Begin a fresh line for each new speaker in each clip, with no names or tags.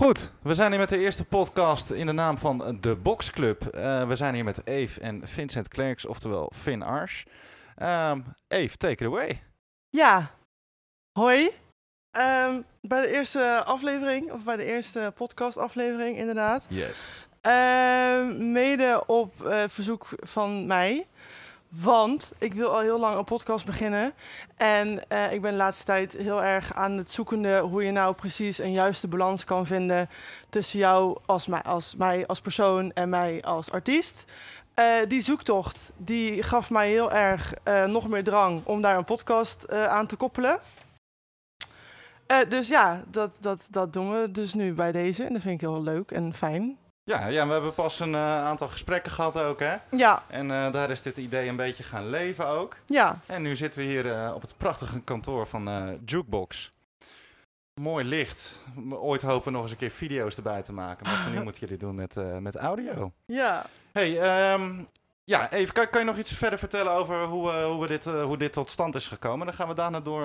Goed, we zijn hier met de eerste podcast in de naam van de Box Club. Eh, we zijn hier met Eve en Vincent Klerks, oftewel Finn Ars. Um, Eve, take it away.
Ja, hoi. Ehm, bij de eerste aflevering, of bij de eerste podcast-aflevering, inderdaad.
Yes.
Ehm, mede op uh, verzoek van mij. Want ik wil al heel lang een podcast beginnen. En uh, ik ben de laatste tijd heel erg aan het zoekende hoe je nou precies een juiste balans kan vinden tussen jou als mij als, mij als persoon en mij als artiest. Uh, die zoektocht die gaf mij heel erg uh, nog meer drang om daar een podcast aan te koppelen. dus ja, dat, dat, dat doen we dus nu bij deze. En dat vind ik heel leuk en fijn.
Ja, ja, we hebben pas een uh, aantal gesprekken gehad ook, hè?
Ja.
En uh, daar is dit idee een beetje gaan leven ook.
Ja.
En nu zitten we hier uh, op het prachtige kantoor van Jukebox. Mooi licht. Ooit hopen we nog eens een keer video's erbij te maken. Maar voor nu moeten jullie doen met, met audio.
Ja.
Hey, um, ja, even, kan, kan, je nog iets verder vertellen over hoe, hoe, we dit, hoe dit tot stand is gekomen? Dan gaan we daarna door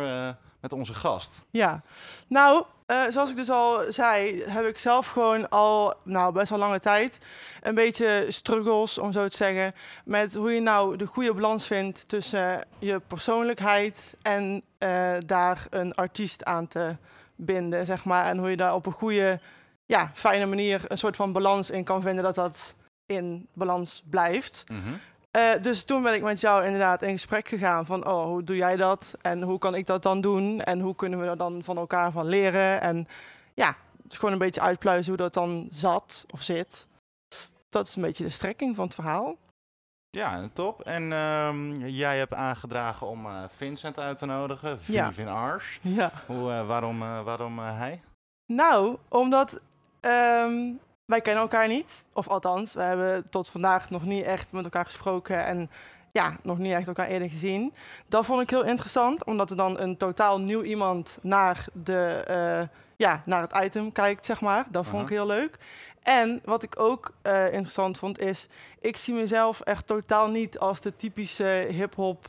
met onze gast.
Ja, nou, zoals ik dus al zei, heb ik zelf gewoon al, nou, best wel lange tijd een beetje struggles, om zo te zeggen, met hoe je nou de goede balans vindt tussen je persoonlijkheid en daar een artiest aan te binden, zeg maar. En hoe je daar op een goede, ja, fijne manier een soort van balans in kan vinden dat dat in balans blijft.
Mm -hmm.
Uh, dus toen ben ik met jou inderdaad in gesprek gegaan van, oh, hoe doe jij dat? En hoe kan ik dat dan doen? En hoe kunnen we er dan van elkaar van leren? En ja, gewoon een beetje uitpluizen hoe dat dan zat of zit. Dat is een beetje de strekking van het verhaal.
Ja, top. En um, jij hebt aangedragen om uh, Vincent uit te nodigen, Vin
ja.
Ars.
Ja.
Hoe, uh, waarom waarom hij?
Nou, omdat um, wij kennen elkaar niet. Of althans, we hebben tot vandaag nog niet echt met elkaar gesproken en ja, nog niet echt elkaar eerder gezien. Dat vond ik heel interessant, omdat er dan een totaal nieuw iemand naar, de, uh, ja, naar het item kijkt, zeg maar. Dat vond ik heel leuk. En wat ik ook uh, interessant vond is, ik zie mezelf echt totaal niet als de typische hip-hop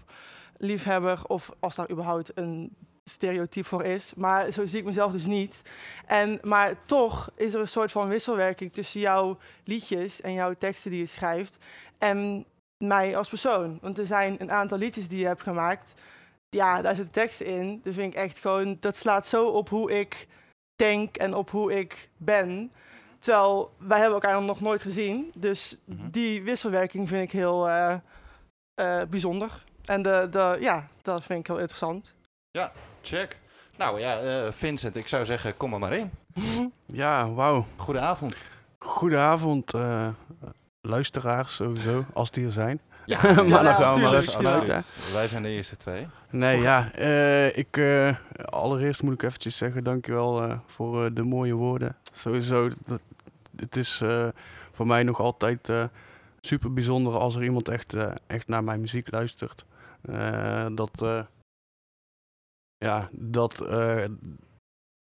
liefhebber of als daar überhaupt een stereotype voor is. Maar zo zie ik mezelf dus niet. En, maar toch is er een soort van wisselwerking tussen jouw liedjes en jouw teksten die je schrijft en mij als persoon. Want er zijn een aantal liedjes die je hebt gemaakt. Ja, daar zitten teksten in. Dat vind ik echt gewoon, dat slaat zo op hoe ik denk en op hoe ik ben. Terwijl wij hebben elkaar nog nooit gezien. Dus mm -hmm. die wisselwerking vind ik heel uh, uh, bijzonder. En de, de, ja, dat vind ik heel interessant.
Ja, check. Nou ja, uh, Vincent, ik zou zeggen, kom er maar in.
Ja, wauw.
Goedenavond.
Goedenavond, uh, luisteraars sowieso, als die er zijn.
Ja,
maar
ja,
dan gaan we maar even vanuit. hè.
Wij zijn de eerste twee.
Nee, ja, uh, ik, allereerst moet ik eventjes zeggen, dankjewel voor de mooie woorden. Sowieso, dat, het is voor mij nog altijd super bijzonder als er iemand echt, echt naar mijn muziek luistert. Dat, ja, dat uh,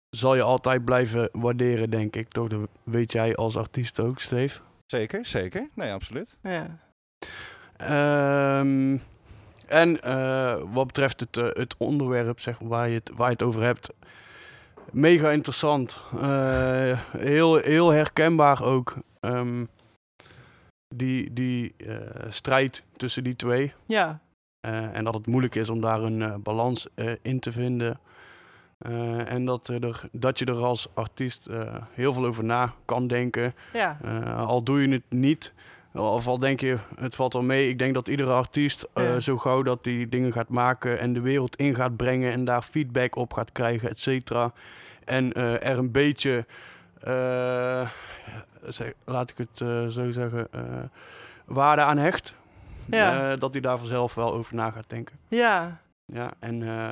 zal je altijd blijven waarderen, denk ik. Toch, dat weet jij als artiest ook, Steve.
Zeker, zeker. Nee, absoluut.
Ja.
Um, en uh, wat betreft het, uh, het onderwerp zeg, waar, je het, waar je het over hebt, mega interessant. Uh, heel, heel herkenbaar ook. Um, die die strijd tussen die twee.
Ja.
Uh, en dat het moeilijk is om daar een uh, balans uh, in te vinden. en dat, er, dat je er als artiest heel veel over na kan denken.
Ja.
al doe je het niet, of al denk je het valt wel mee. Ik denk dat iedere artiest
Ja.
zo gauw dat die dingen gaat maken en de wereld in gaat brengen en daar feedback op gaat krijgen, et cetera. En er een beetje, zeg, laat ik het zo zeggen, waarde aan hecht.
Ja.
Uh, dat hij daar vanzelf wel over na gaat denken.
Ja.
Ja, en uh,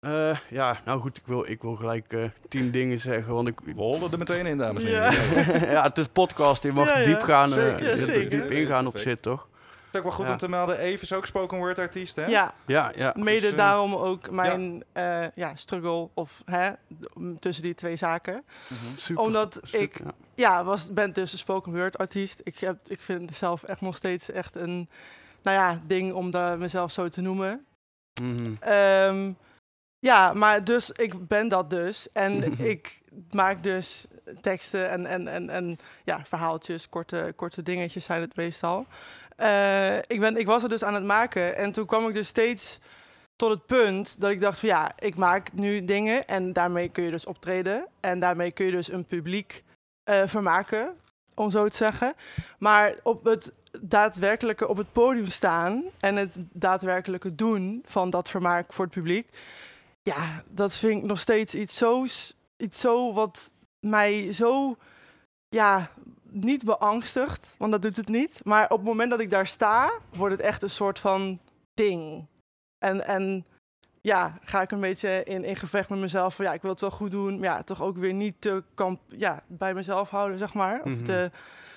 uh, ja, nou goed, ik wil, ik wil gelijk tien dingen zeggen, want ik...
We hollen er meteen in, dames en
Ja.
heren.
ja, het is podcast, je mag
Ja, ja.
diep gaan,
Zeker,
zeker.
diep ingaan op zit, toch?
Is ook wel goed
Ja.
om te melden, Eve is ook spoken word artiest, hè?
Ja.
Ja, ja.
Mede
Dus, eh,
daarom ook mijn ja. ja, struggle of hè, tussen die twee zaken.
Mhm.
Super,
Omdat
super,
ik-
ja.
Ja, was, ben dus een spoken word artiest. Ik, heb, ik vind zelf echt nog steeds echt een nou ja, ding om daar mezelf zo te noemen.
Mhm.
Ehm, Ja, maar dus ik ben dat dus. En ik maak dus teksten en, en, en, en ja, verhaaltjes, korte, korte dingetjes zijn het meestal. Eh, ik, ben, ik was er dus aan het maken en toen kwam ik dus steeds tot het punt dat ik dacht van ja, ik maak nu dingen en daarmee kun je dus optreden. En daarmee kun je dus een publiek eh, vermaken, om zo te zeggen. Maar op het daadwerkelijke op het podium staan en het daadwerkelijke doen van dat vermaak voor het publiek. Ja, dat vind ik nog steeds iets zo, iets zo wat mij zo, ja, niet beangstigt, want dat doet het niet. Maar op het moment dat ik daar sta, wordt het echt een soort van ding. En, en ja, ga ik een beetje in, in gevecht met mezelf van ja, ik wil het wel goed doen, maar ja, toch ook weer niet te kamp, ja, bij mezelf houden, zeg maar. Of
Mhm.
te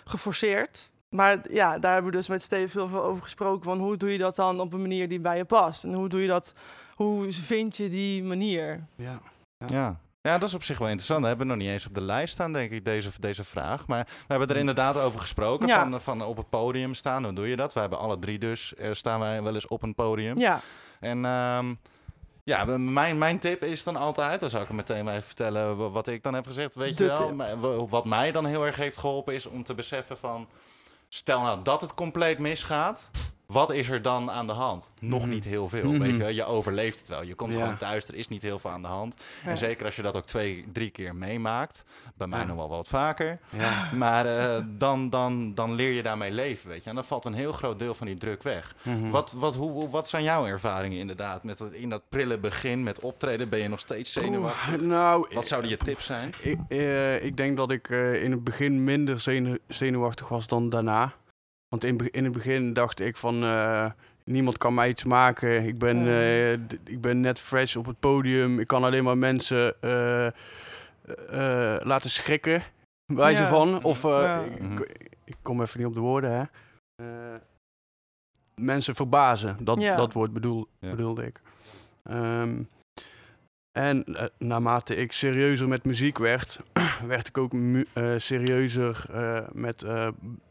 geforceerd. Maar ja, daar hebben we dus met Steven heel veel over gesproken. Van hoe doe je dat dan op een manier die bij je past? En hoe doe je dat? Hoe vind je die manier?
Ja.
Ja. Ja, dat is op zich wel interessant. We hebben nog niet eens op de lijst staan, denk ik, deze, deze vraag. Maar we hebben er inderdaad over gesproken,
Ja.
van, van op het podium staan. Hoe doe je dat? We hebben alle drie dus, eh, staan wij wel eens op een podium.
Ja,
En ehm, ja, mijn, mijn tip is dan altijd, dan zal ik hem meteen maar even vertellen wa- wat ik dan heb gezegd. Weet
De
je wel,
tip.
Wat mij dan heel erg heeft geholpen is om te beseffen van, stel nou dat het compleet misgaat. Wat is er dan aan de hand? Nog
Mhm.
niet heel veel.
Mhm.
Weet je, je overleeft het wel. Je komt
Ja.
gewoon thuis, er is niet heel veel aan de hand.
Ja.
En zeker als je dat ook twee, drie keer meemaakt. Bij mij
Ja.
nog wel wat vaker.
Ja.
Maar eh, dan, dan, dan leer je daarmee leven, weet je. En dan valt een heel groot deel van die druk weg.
Mhm.
Wat, wat, hoe, wat zijn jouw ervaringen inderdaad? Met dat, in dat prille begin met optreden ben je nog steeds zenuwachtig?
Oeh, nou,
Wat zouden je tips zijn?
Ik, eh, ik denk dat ik eh, in het begin minder zenu- zenuwachtig was dan daarna. Want in, in het begin dacht ik van... eh, niemand kan mij iets maken. Ik ben, eh, ik ben net fresh op het podium. Ik kan alleen maar mensen eh, eh, laten schrikken. Wijze
Ja.
van. Of eh,
Ja.
ik, ik kom even niet op de woorden, hè. Eh, mensen verbazen. Dat,
Ja.
dat woord bedoel,
Ja.
bedoelde ik. Ehm, en eh, naarmate ik serieuzer met muziek werd, werd ik ook eh, serieuzer eh, met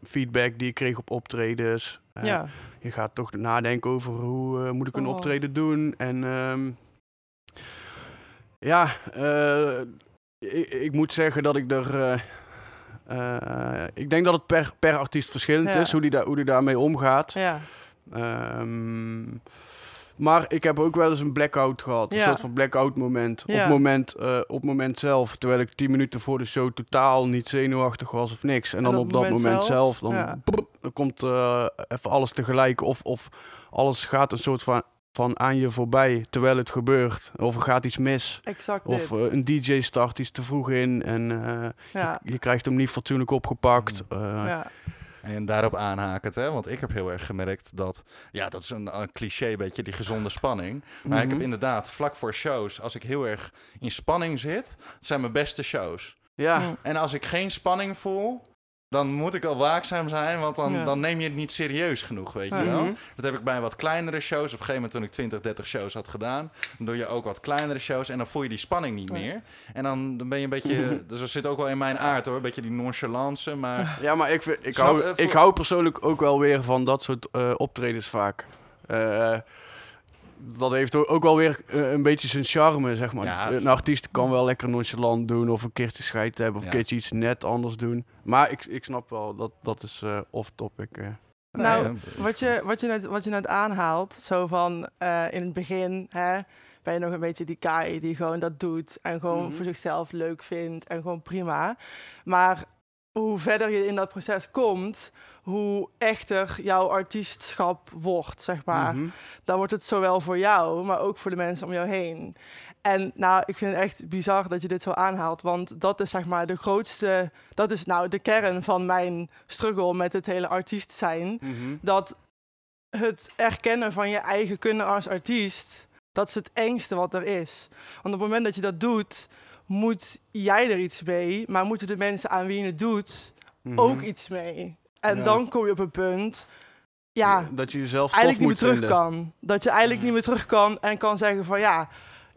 feedback die ik kreeg op optredens.
Ja.
Je gaat toch nadenken over hoe moet ik een
Oh.
optreden doen. En ehm, ja, ik, ik moet zeggen dat ik er. ik denk dat het per, per artiest verschillend
Ja.
is, hoe die, daar hoe die daarmee omgaat.
ja.
Ehm, maar ik heb ook wel eens een blackout gehad. Een soort van blackout moment. Op, moment eh, op moment zelf. Terwijl ik tien minuten voor de show totaal niet zenuwachtig was of niks. En dan op, dat moment zelf, dan, dan komt eh, even alles tegelijk. Of, of alles gaat een soort van, van aan je voorbij terwijl het gebeurt. Of er gaat iets mis.
Exact
Of eh, een DJ start iets te vroeg in. En
ja.
je krijgt hem niet fatsoenlijk opgepakt. Eh,
ja.
En daarop aanhakend, hè? want ik heb heel erg gemerkt dat... Ja, dat is een, een cliché, beetje die gezonde spanning. Maar ik heb
mhm.
inderdaad, vlak voor shows, als ik heel erg in spanning zit... Het zijn mijn beste shows.
Ja,
Mm.
En als ik geen spanning voel, dan moet ik al waakzaam zijn, want dan,
Ja.
dan neem je het niet serieus genoeg, weet je wel.
Mhm.
Dat heb ik bij wat kleinere shows. Op een gegeven moment toen ik 20, 30 shows had gedaan, dan doe je ook wat kleinere shows en dan voel je die spanning niet meer. En dan, dan ben je een beetje, dus dat zit ook wel in mijn aard hoor, een beetje die nonchalance, maar
Ja, maar ik, ik,
Snap-
hou,
eh,
ik hou persoonlijk ook wel weer van dat soort eh, optredens vaak. Eh, dat heeft ook wel weer eh, een beetje zijn charme, zeg maar.
Ja.
een artiest kan wel lekker nonchalant doen of een keertje scheid hebben of
Ja.
een keertje iets net anders doen. Maar ik, ik snap wel, dat, dat is eh off-topic. eh.
Nou,
Nee,
Wat je, wat, je net, wat je net aanhaalt, zo van eh, in het begin hè, ben je nog een beetje die Kai die gewoon dat doet en gewoon
Mhm.
voor zichzelf leuk vindt en gewoon prima. Maar hoe verder je in dat proces komt, hoe echter jouw artiestschap wordt, zeg maar.
Mhm.
Dan wordt het zowel voor jou, maar ook voor de mensen om jou heen. En nou, ik vind het echt bizar dat je dit zo aanhaalt, want dat is zeg maar de grootste, dat is nou de kern van mijn struggle met het hele artiest zijn
Mhm.
dat het erkennen van je eigen kunnen als artiest, dat is het engste wat er is. Want op het moment dat je dat doet, moet jij er iets mee, maar moeten de mensen aan wie je het doet
Mhm.
ook iets mee. En
Ja.
dan kom je op een punt, ja,
dat je jezelf
eigenlijk niet meer terug
vinden.
kan. Dat je eigenlijk
Ja.
niet meer terug kan en kan zeggen van ja,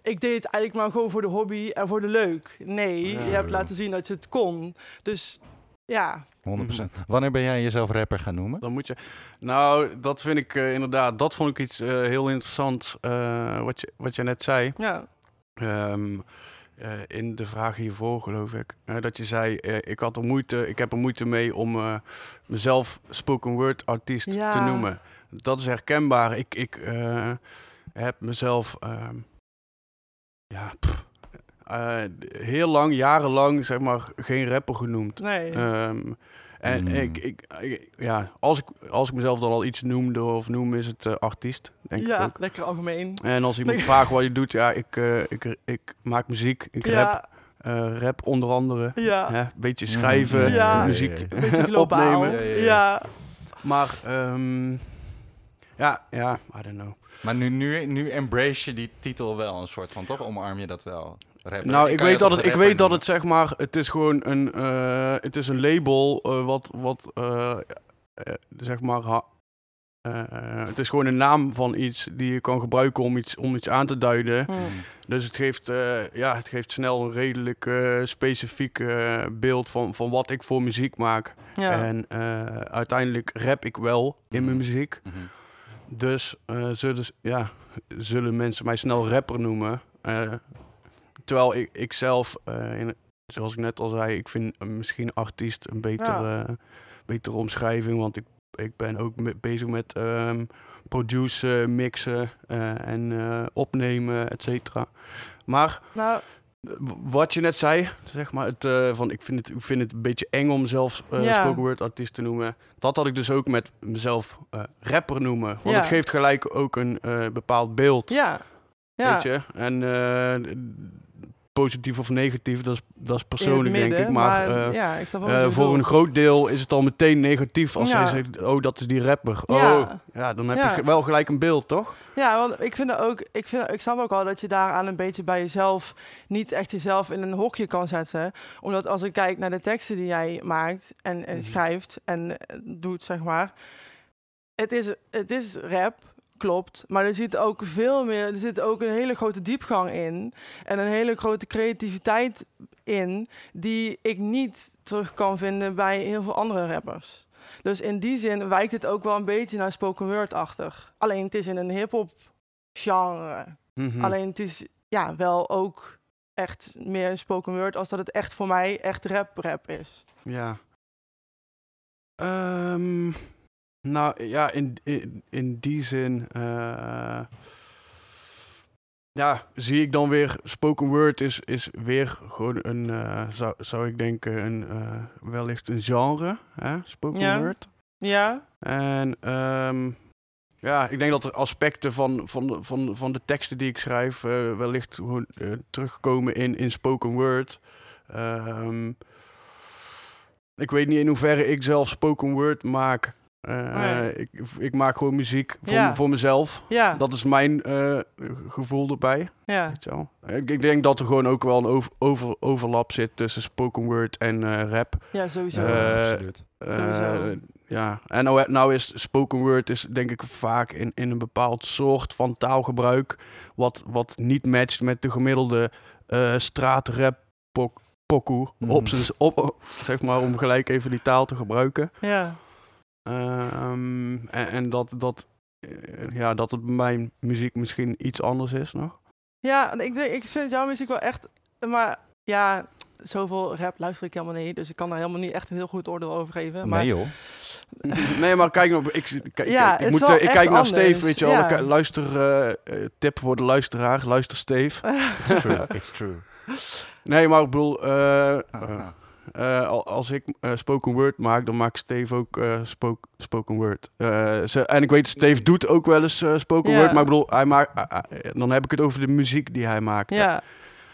ik deed het eigenlijk maar gewoon voor de hobby en voor de leuk. Nee,
Ja.
je hebt laten zien dat je het kon. Dus ja,
100%. Wanneer ben jij jezelf rapper gaan noemen?
Dan moet je. Nou, dat vind ik eh, inderdaad. Dat vond ik iets eh, heel interessants. eh, wat, je, wat je net zei.
ja,
ehm, eh, in de vraag hiervoor, geloof ik. eh, dat je zei, eh, ik, had er moeite, ik heb er moeite mee om eh, mezelf spoken word artiest
Ja.
te noemen. Dat is herkenbaar. Ik, ik eh, heb mezelf ehm, ja, pff, eh, heel lang, jarenlang, zeg maar, geen rapper genoemd.
Nee.
Ehm, en
Mm.
ik, ik, ik- ja, als ik, als ik mezelf dan al iets noemde of noem, is het eh, artiest, denk ik
ja,
ook.
lekker algemeen.
En als iemand vraagt wat je doet, ja, ik, eh, ik, ik maak muziek, ik rap, eh, rap onder andere.
ja.
Hè, een beetje
Mhm.
schrijven,
Ja.
muziek
Beetje
opnemen.
Ja, ja, ja.
Ja.
Maar ehm, ja, ja, I don't know.
Maar nu, nu, nu embrace je die titel wel een soort van, toch? Omarm je dat wel? Rapper.
Nou, ik weet, dat het, ik weet dat het zeg maar, het is gewoon een, eh, het is een label eh, wat, wat eh, zeg maar, ha- eh, het is gewoon een naam van iets die je kan gebruiken om iets, om iets aan te duiden.
Hm.
Dus het geeft, eh, ja, het geeft snel een redelijk eh, specifiek beeld van, van wat ik voor muziek maak.
Ja.
En eh, uiteindelijk rap ik wel in mijn
Mhm.
muziek.
Mhm.
Dus eh, zullen, ja, zullen mensen mij snel rapper noemen. Eh, terwijl ik, ik zelf, eh, in, zoals ik net al zei, ik vind misschien artiest een betere, betere omschrijving. Want ik, ik ben ook me- bezig met ehm produceren, mixen eh, en eh, opnemen, et cetera. Maar
Nou,
wat je net zei, zeg maar, het, van, ik, vind het, ik vind het een beetje eng om zelfs eh
Ja.
spoken word artiest te noemen. Dat had ik dus ook met mezelf rapper noemen. Want
Ja.
het geeft gelijk ook een bepaald beeld,
ja. Ja.
weet je. En positief of negatief, dat is, dat is persoonlijk, denk ik. Maar, eh,
ja, ik
eh, voor een groot deel is het al meteen negatief als
Ja.
je zegt, oh, dat is die rapper.
Ja.
Oh, ja, dan heb
Ja.
je wel gelijk een beeld, toch?
Ja, want ik vind ook, ik, vind, ik snap ook al dat je daaraan een beetje bij jezelf niet echt jezelf in een hokje kan zetten. Omdat als ik kijk naar de teksten die jij maakt en, en
Mhm.
schrijft en eh, doet, zeg maar. Het is, het is rap, klopt. Maar er zit ook veel meer, er zit ook een hele grote diepgang in. En een hele grote creativiteit in, die ik niet terug kan vinden bij heel veel andere rappers. Dus in die zin wijkt het ook wel een beetje naar spoken word-achtig. Alleen het is in een hip-hop genre.
Mhm.
Alleen het is ja, wel ook echt meer spoken word als dat het echt voor mij echt rap-rap is.
Ja. Ehm, nou ja, in, in, in die zin. eh, ja, zie ik dan weer. Spoken word is, is weer gewoon een. eh, zou, zou ik denken, een, eh, wellicht een genre. Hè? Spoken
Ja.
word.
Ja,
En ehm, ja, ik denk dat er aspecten van, van, de, van, van de teksten die ik schrijf. wellicht gewoon terugkomen in, in spoken word. Ehm, ik weet niet in hoeverre ik zelf spoken word maak. Eh,
Nee.
ik, ik maak gewoon muziek voor,
Ja.
voor mezelf.
ja,
Dat is mijn eh, gevoel erbij.
ja.
Weet je wel. Ik, ik denk dat er gewoon ook wel een over, over, overlap zit tussen spoken word en eh, rap.
Ja, sowieso.
Eh,
absoluut.
Eh,
Sowieso.
ja, en nou, nou is spoken word is denk ik vaak in, in een bepaald soort van taalgebruik wat, wat niet matcht met de gemiddelde eh straatrap pok, pokoe
Mhm.
op zijn op zeg maar om gelijk even die taal te gebruiken.
ja.
Ehm, en, en dat dat eh, ja dat het bij mijn muziek misschien iets anders is nog.
Ja, ik, denk, ik vind jouw muziek wel echt... Maar ja, zoveel rap luister ik helemaal niet. Dus ik kan daar helemaal niet echt een heel goed oordeel over geven. Maar
Nee joh.
nee, maar kijk nou, ik, kijk,
Ja,
ik, moet, eh, ik kijk naar. Steve, weet je wel.
Ja.
Eh, luister, eh, eh, tip voor de luisteraar, luister Steve.
It's true. It's true.
Nee, maar ik bedoel, eh, eh,
Ah,
eh, al- als ik eh, spoken word maak, dan maakt Steve ook eh, spoke- spoken word. Eh, ze, en ik weet, Steve doet ook wel eens eh, spoken
Ja.
word, maar ik bedoel, hij maakt, eh, dan heb ik het over de muziek die hij maakt.
ja.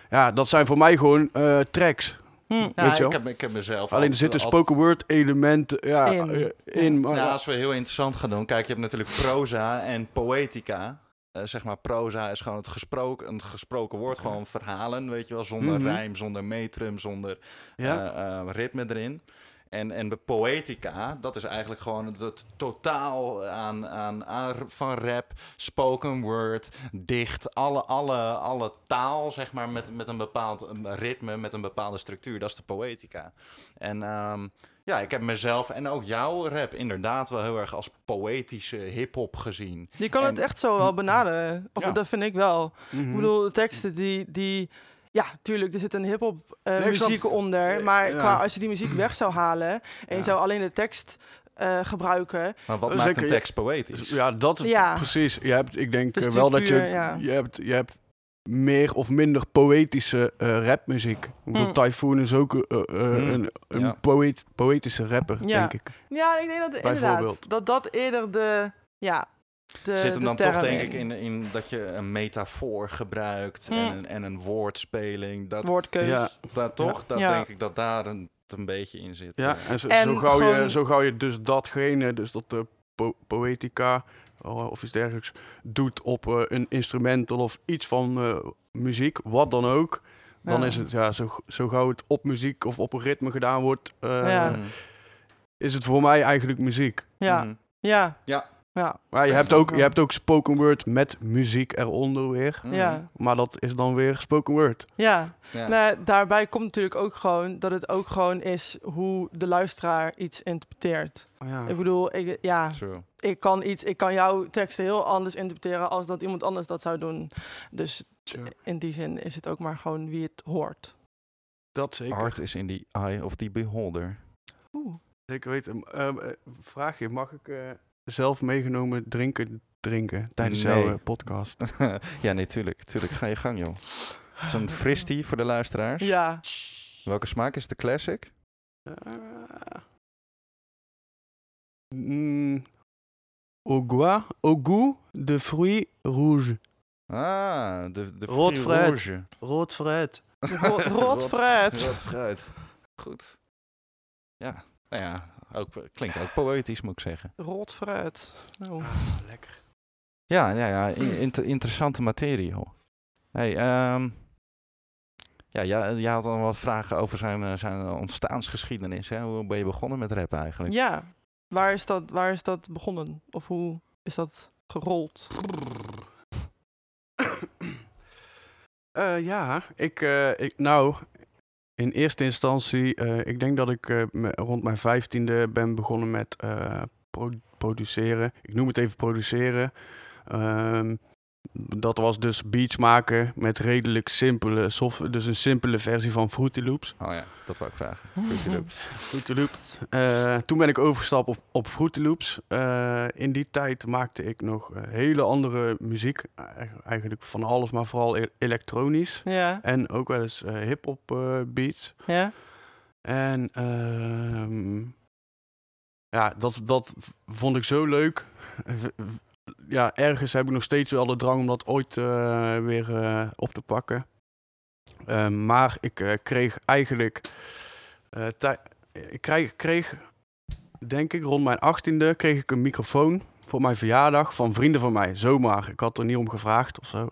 Ja, dat zijn voor mij gewoon eh, tracks.
Hm.
Ja,
Weet je wel?
ik, heb, ik heb mezelf
Alleen er zitten spoken word elementen ja,
In.
eh, in. maar,
Nou, als we heel interessant gaan doen, kijk, je hebt natuurlijk proza en poëtica. Eh, zeg maar, proza is gewoon het gesproken, een gesproken woord, gewoon verhalen, weet je wel, zonder
Mhm.
rijm, zonder metrum, zonder
ja?
eh, eh, ritme erin. En, en de poetica, dat is eigenlijk gewoon het totaal aan, aan, aan van rap, spoken word, dicht, alle, alle, alle taal, zeg maar, met, met een bepaald ritme, met een bepaalde structuur. Dat is de poetica. En ehm, ja, ik heb mezelf en ook jouw rap inderdaad wel heel erg als poëtische hip-hop gezien.
Je kan het echt zo wel benaderen. Of
Ja.
dat vind ik wel.
Mhm.
Ik bedoel, de teksten die, die ja, tuurlijk, er zit een hip-hop eh,
Nee, ik snap-
muziek onder.
Eh,
Maar
ja.
qua, als je die muziek weg zou halen en je zou alleen de tekst eh, gebruiken.
Maar wat maakt een tekst poëtisch?
Ja, dat
Ja.
precies. Je hebt, ik denk wel dat je,
natuurlijk puur, ja.
je, hebt, je hebt meer of minder poëtische eh, rapmuziek. Ik bedoel,
Mm.
Typhoon is ook eh, eh,
Mm.
een, een
Ja.
poëet, poëtische rapper,
Ja.
denk ik.
Ja, ik denk dat inderdaad
Bijvoorbeeld.
dat dat eerder de ja de
Zit hem
de
dan toch denk ik in, in dat je een metafoor gebruikt en,
Mm.
een, en een woordspeling. Dat,
woordkeus.
Ja.
dat toch? Dat
Ja.
denk ik dat daar een, het een beetje in zit.
Ja, en zo,
En
zo, gauw je,
gewoon-
zo gauw je dus datgene, dus dat de po- poëtica of iets dergelijks, doet op eh, een instrumental of iets van eh, muziek, wat dan ook. Dan
Ja.
is het, ja, zo, zo gauw het op muziek of op een ritme gedaan wordt, eh,
Ja.
Mhm.
is het voor mij eigenlijk muziek.
Ja,
Mhm.
ja,
Ja.
Ja,
Maar je hebt, ook, je hebt ook spoken word met muziek eronder weer.
Ja,
Maar dat is dan weer spoken word.
ja.
Ja.
Nou, daarbij komt natuurlijk ook gewoon dat het ook gewoon is hoe de luisteraar iets interpreteert.
Ja.
Ik bedoel, ik, ja,
True.
ik kan iets, ik kan jouw teksten heel anders interpreteren als dat iemand anders dat zou doen. Dus in die zin is het ook maar gewoon wie het hoort.
Dat zeker.
Art is in the eye of the beholder.
Oeh.
Zeker weten. Ehm, eh, vraag je, mag ik eh, zelf meegenomen drinken drinken tijdens
Nee.
jouw eh, podcast?
ja, nee, tuurlijk. Tuurlijk, ga je gang, joh. Het is een fristie voor de luisteraars.
Ja,
Welke smaak is de classic?
Eh, mm, au goût, au goût de fruits rouges.
Ah, de, de
Rood
Fruit
fruit.
Rouge.
Rood fruit.
Ro- rood fruit.
Rood fruit. Goed. Ja, nou ja, ook, klinkt ook poëtisch, moet ik zeggen.
Rood fruit. Oh.
lekker.
Ja, ja, ja in- inter- interessante materie, hoor. Hey, ehm, ja, jij, jij had al wat vragen over zijn, eh, zijn ontstaansgeschiedenis. Hè? Hoe ben je begonnen met rap eigenlijk?
Ja, waar is, dat, waar is dat begonnen? Of hoe is dat gerold?
Eh, ja, ik, eh, ik, nou, in eerste instantie, eh, ik denk dat ik eh, rond mijn vijftiende ben begonnen met eh, pro- produceren. Ik noem het even produceren. Ehm, dat was dus beats maken met redelijk simpele software, dus een simpele versie van Fruity Loops.
Oh ja, dat wou ik vragen. Fruity Loops.
Fruity Loops. Eh, toen ben ik overgestapt op, op Fruity Loops. Eh, in die tijd maakte ik nog eh, hele andere muziek. Eh, eigenlijk van alles, maar vooral e- elektronisch.
Ja,
En ook wel eens hip-hop beats.
ja,
En ehm, ja, dat, dat vond ik zo leuk. Ja, ergens heb ik nog steeds wel de drang om dat ooit eh, weer eh, op te pakken. Eh, maar ik eh, kreeg eigenlijk. ik kreeg, kreeg, denk ik, rond mijn achttiende kreeg ik een microfoon voor mijn verjaardag van vrienden van mij. Zomaar. Ik had er niet om gevraagd of zo.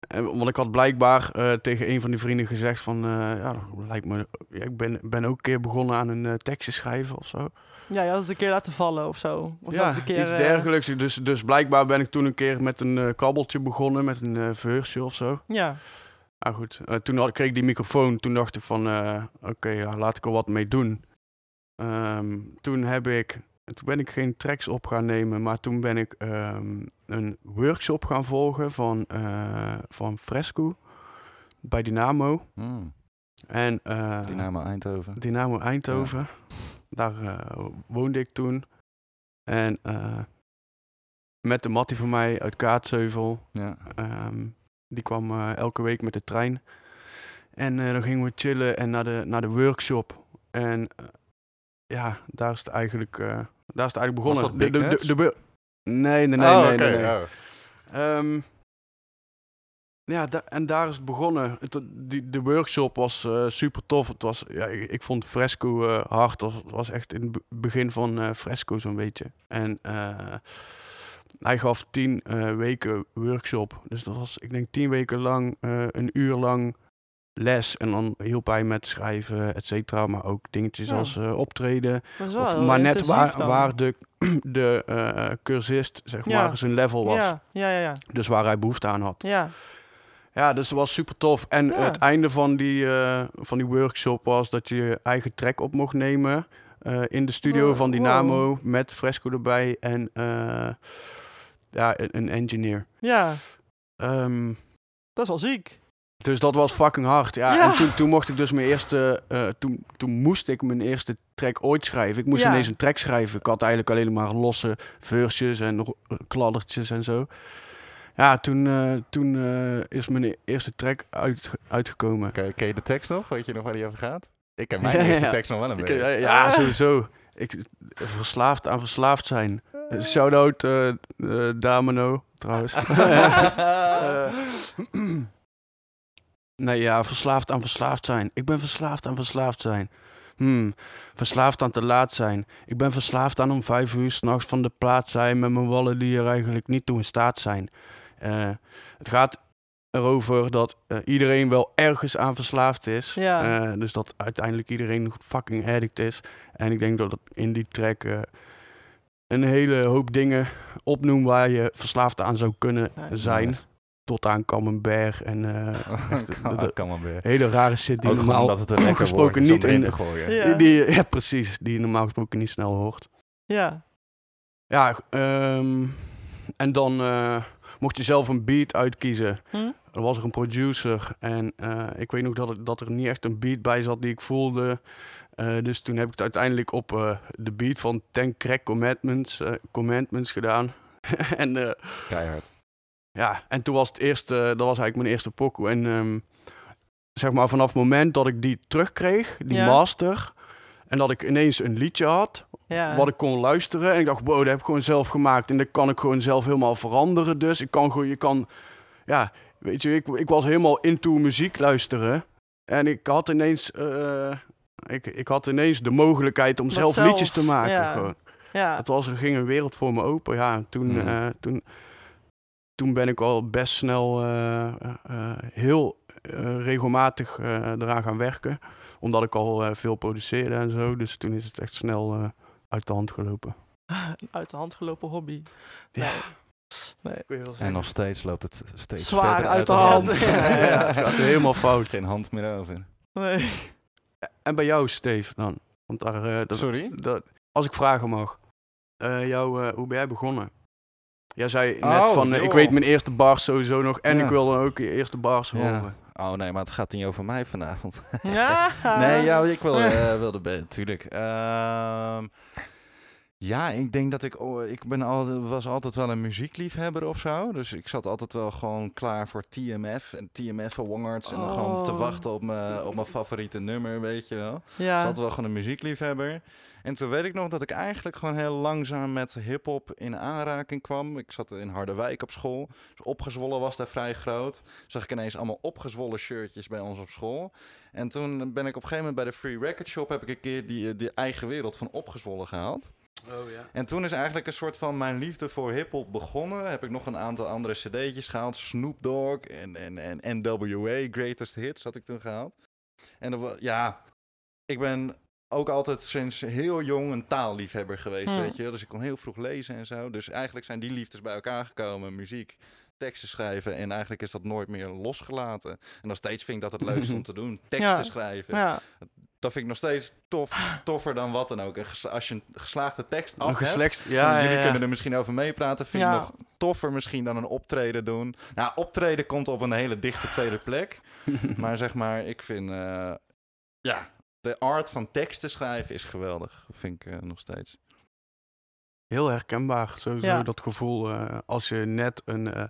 En, want ik had blijkbaar eh, tegen een van die vrienden gezegd van... eh, ja, dat lijkt me... Ja, ik ben, ben ook een keer begonnen aan een eh, tekstje schrijven of zo.
ja, je had het een keer laten vallen of zo. Of
ja,
een keer,
iets dergelijks. Dus, dus blijkbaar ben ik toen een keer met een kabbeltje begonnen, met een verse of zo.
Ja,
Nou goed, toen had, kreeg ik die microfoon. Toen dacht ik van, oké, ja, laat ik er wat mee doen. Ehm, toen heb ik, toen ben ik geen tracks op gaan nemen, maar toen ben ik ehm, een workshop gaan volgen van, eh, van Fresco bij Dynamo.
Hmm.
En, eh,
Dynamo Eindhoven.
Dynamo Eindhoven. Daar eh, woonde ik toen. En met de mattie van mij uit Kaatsheuvel.
Ja.
ehm, die kwam elke week met de trein. En dan gingen we chillen en naar de, naar de workshop. En ja, daar is het eigenlijk, daar is het eigenlijk begonnen.
dat Big
de, de, de, de nee, nee, nee,
oh,
nee,
oké.
nee, nee.
oh.
Ehm, ja, da- en daar is het begonnen. Het, die, de workshop was eh, super tof. Het was, ja, ik, ik vond Fresco eh, hard. Het was, was echt in het be- begin van eh, Fresco zo'n beetje. En hij gaf tien weken workshop. Dus dat was, ik denk, tien weken lang, een uur lang les en dan hielp hij met schrijven, et cetera. Maar ook dingetjes
Ja.
als eh, optreden.
Maar,
Of, net waar,
dan.
waar de, de eh, cursist, zeg
Ja.
maar, zijn level was.
Ja, ja, ja. ja.
Dus waar hij behoefte aan had.
ja.
Ja, dus het was super tof. En
Ja.
het einde van die, eh, van die workshop was dat je je eigen track op mocht nemen. in de studio
Wow,
van
wow.
Dynamo met Fresco erbij en ja, een, engineer.
ja,
Ehm,
dat is wel ziek.
Dus dat was fucking hard. Ja,
Ja.
En toen, toen mocht ik dus mijn eerste, eh, toen, toen moest ik mijn eerste track ooit schrijven. Ik moest
Ja.
ineens een track schrijven. Ik had eigenlijk alleen maar losse versjes en kladdertjes en zo. Ja, toen, eh, toen eh, is mijn eerste track uit, uitgekomen.
Ken, ken je de tekst nog? Weet je nog waar die over gaat? Ik ken mijn
Ja,
eerste
ja.
tekst nog wel een beetje.
eh, ja, sowieso. Ik, verslaafd aan verslaafd zijn. Shout-out Damano, trouwens. Nee, ja, verslaafd aan verslaafd zijn. Ik ben verslaafd aan verslaafd zijn. Hmm, verslaafd aan te laat zijn. Ik ben verslaafd aan om vijf uur s'nachts van de plaats zijn met mijn wallen die er eigenlijk niet toe in staat zijn. Eh, het gaat erover dat eh, iedereen wel ergens aan verslaafd is.
Ja.
Eh, dus dat uiteindelijk iedereen fucking addict is. En ik denk dat het in die track een hele hoop dingen opnoemt waar je verslaafd aan zou kunnen zijn. Tot aan Camembert en eh, echt de- de-
kan maar weer.
hele rare shit die
Ook
normaal
omdat het een
gesproken niet in-
te gooien.
Ja.
die, die- ja, precies, die je normaal gesproken niet snel hoort.
Ja.
Ja, ehm, en dan eh, mocht je zelf een beat uitkiezen.
Hm?
Er was er een producer en eh, ik weet nog dat, het- dat er niet echt een beat bij zat die ik voelde. Eh, dus toen heb ik het uiteindelijk op eh, de beat van Ten Crack Commandments, Commandments gedaan. en eh,
Keihard.
Ja, en toen was het eerste, dat was eigenlijk mijn eerste pokoe. En ehm, zeg maar vanaf het moment dat ik die terugkreeg, die
Ja.
master, en dat ik ineens een liedje had,
Ja.
wat ik kon luisteren. En ik dacht, wow, dat heb ik gewoon zelf gemaakt. En dat kan ik gewoon zelf helemaal veranderen. Dus ik kan gewoon, je kan, ja, weet je, ik, ik was helemaal into muziek luisteren. En ik had ineens, eh, ik, ik had ineens de mogelijkheid om
Dat
zelf,
zelf,
liedjes te maken.
ja.
Gewoon.
ja.
Het was, er ging een wereld voor me open. Ja, en toen,
Mhm.
eh, toen, toen ben ik al best snel eh, eh, eh, heel eh, regelmatig eh, eraan gaan werken. Omdat ik al eh, veel produceerde en zo. Dus toen is het echt snel uit de hand gelopen.
Uit de hand gelopen hobby.
Ja.
Nee.
En nog steeds loopt het steeds
Zwaar
verder
uit de hand.
Ja, ja, het gaat helemaal fout.
Geen hand meer over.
Nee.
En bij jou, Steve, dan? Want daar, eh, dat,
Sorry?
dat- als ik vragen mag. Eh, jou, eh, hoe ben jij begonnen? Jij zei net
Oh,
van, eh, ik weet mijn eerste bars sowieso nog. En
Ja.
ik wil dan ook je eerste bars
Ja.
horen.
Oh nee, maar het gaat niet over mij vanavond.
Ja.
Nee, ja, ik wil, eh, wilde natuurlijk. Ja, ik denk dat ik, oh, ik ben al, was altijd wel een muziekliefhebber of zo. Dus ik zat altijd wel gewoon klaar voor TMF en TMF Awards. En gewoon te
Oh.
wachten op mijn, op mijn favoriete nummer, weet je wel.
Ja.
Dat wel gewoon een muziekliefhebber. En toen weet ik nog dat ik eigenlijk gewoon heel langzaam met hip-hop in aanraking kwam. Ik zat in Harderwijk op school. Dus opgezwollen was daar vrij groot. Zag ik ineens allemaal opgezwollen shirtjes bij ons op school. En toen ben ik op een gegeven moment bij de Free Record Shop heb ik een keer die, die eigen wereld van opgezwollen gehaald.
Oh ja.
En toen is eigenlijk een soort van mijn liefde voor hip-hop begonnen. Heb ik nog een aantal andere cd'tjes gehaald. Snoop Dogg en, en, en NWA, Greatest Hits had ik toen gehaald. En dat ja, ik ben ook altijd sinds heel jong een taalliefhebber geweest,
Hmm.
weet je. Dus ik kon heel vroeg lezen en zo. Dus eigenlijk zijn die liefdes bij elkaar gekomen. Muziek, teksten schrijven. En eigenlijk is dat nooit meer losgelaten. En nog steeds vind ik dat het leukste om te doen. Teksten
Ja.
schrijven.
Ja.
Dat vind ik nog steeds tof, toffer dan wat dan ook. En Als je een geslaagde tekst af hebt,
geslechts... Ja,
jullie
ja.
kunnen er misschien over meepraten. Vind
Ja.
ik nog toffer misschien dan een optreden doen. Nou, optreden komt op een hele dichte tweede plek. maar zeg maar, ik vind... eh, ja, de art van teksten schrijven is geweldig. Dat vind ik eh, nog steeds.
Heel herkenbaar, sowieso
Ja.
dat gevoel. eh, als, je net een, eh,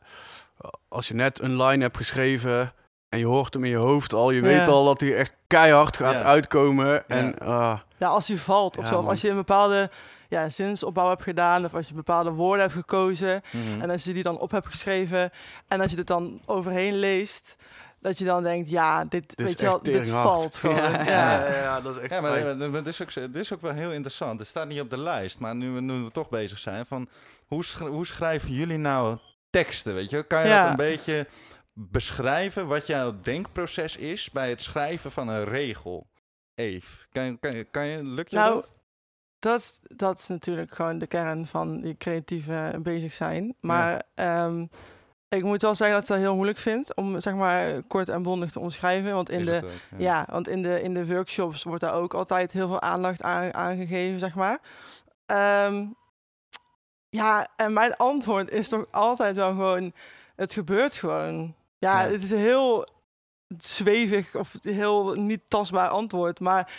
als je net een line hebt geschreven en je hoort hem in je hoofd al. Je
Ja.
weet al dat hij echt keihard gaat
Ja.
uitkomen. En ah,
Ja, als hij valt of
Ja,
zo. Als je een bepaalde ja, zinsopbouw hebt gedaan. Of als je bepaalde woorden hebt gekozen.
Mhm.
En als je die dan op hebt geschreven. En als je het dan overheen leest. Dat je dan denkt, ja, dit, weet je wel, dit valt gewoon.
Ja,
Ja,
ja, ja, dat is echt
Ja, maar,
fijn.
maar, maar dit, is ook, dit is ook wel heel interessant. Het staat niet op de lijst, maar nu, we- nu we toch bezig zijn, van hoe, sch- hoe schrijven jullie nou teksten? Weet je, kan je
Ja.
dat een beetje beschrijven wat jouw denkproces is bij het schrijven van een regel? Eve, kan, je- kan, kan je, lukt je
Nou,
dat?
Dat, is- dat is natuurlijk gewoon de kern van die creatieve bezig zijn. Maar ehm, ik moet wel zeggen dat ik het heel moeilijk vind om zeg maar kort en bondig te omschrijven. Want in de,
ook,
ja. want in de, in de workshops wordt daar ook altijd heel veel aandacht aan, aan gegeven, zeg maar. Ehm, ja, en mijn antwoord is toch altijd wel gewoon, het gebeurt gewoon. Ja, het is een heel zwevig of heel niet tastbaar antwoord, maar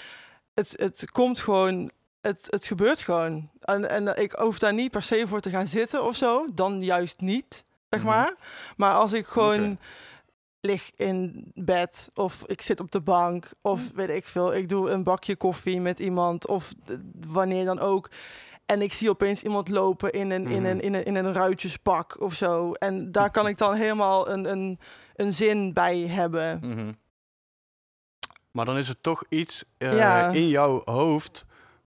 het, het komt gewoon, het, het gebeurt gewoon. En, en ik hoef daar niet per se voor te gaan zitten of zo, dan juist niet, zeg
Mhm.
maar. Maar als ik gewoon lig in bed of ik zit op de bank of weet ik veel, ik doe een bakje koffie met iemand of wanneer dan ook. En ik zie opeens iemand lopen in een, in
Mhm.
een, in een, in een ruitjespak of zo. En daar kan ik dan helemaal een, een, een zin bij hebben.
Mhm.
Maar dan is het toch iets eh,
Ja.
in jouw hoofd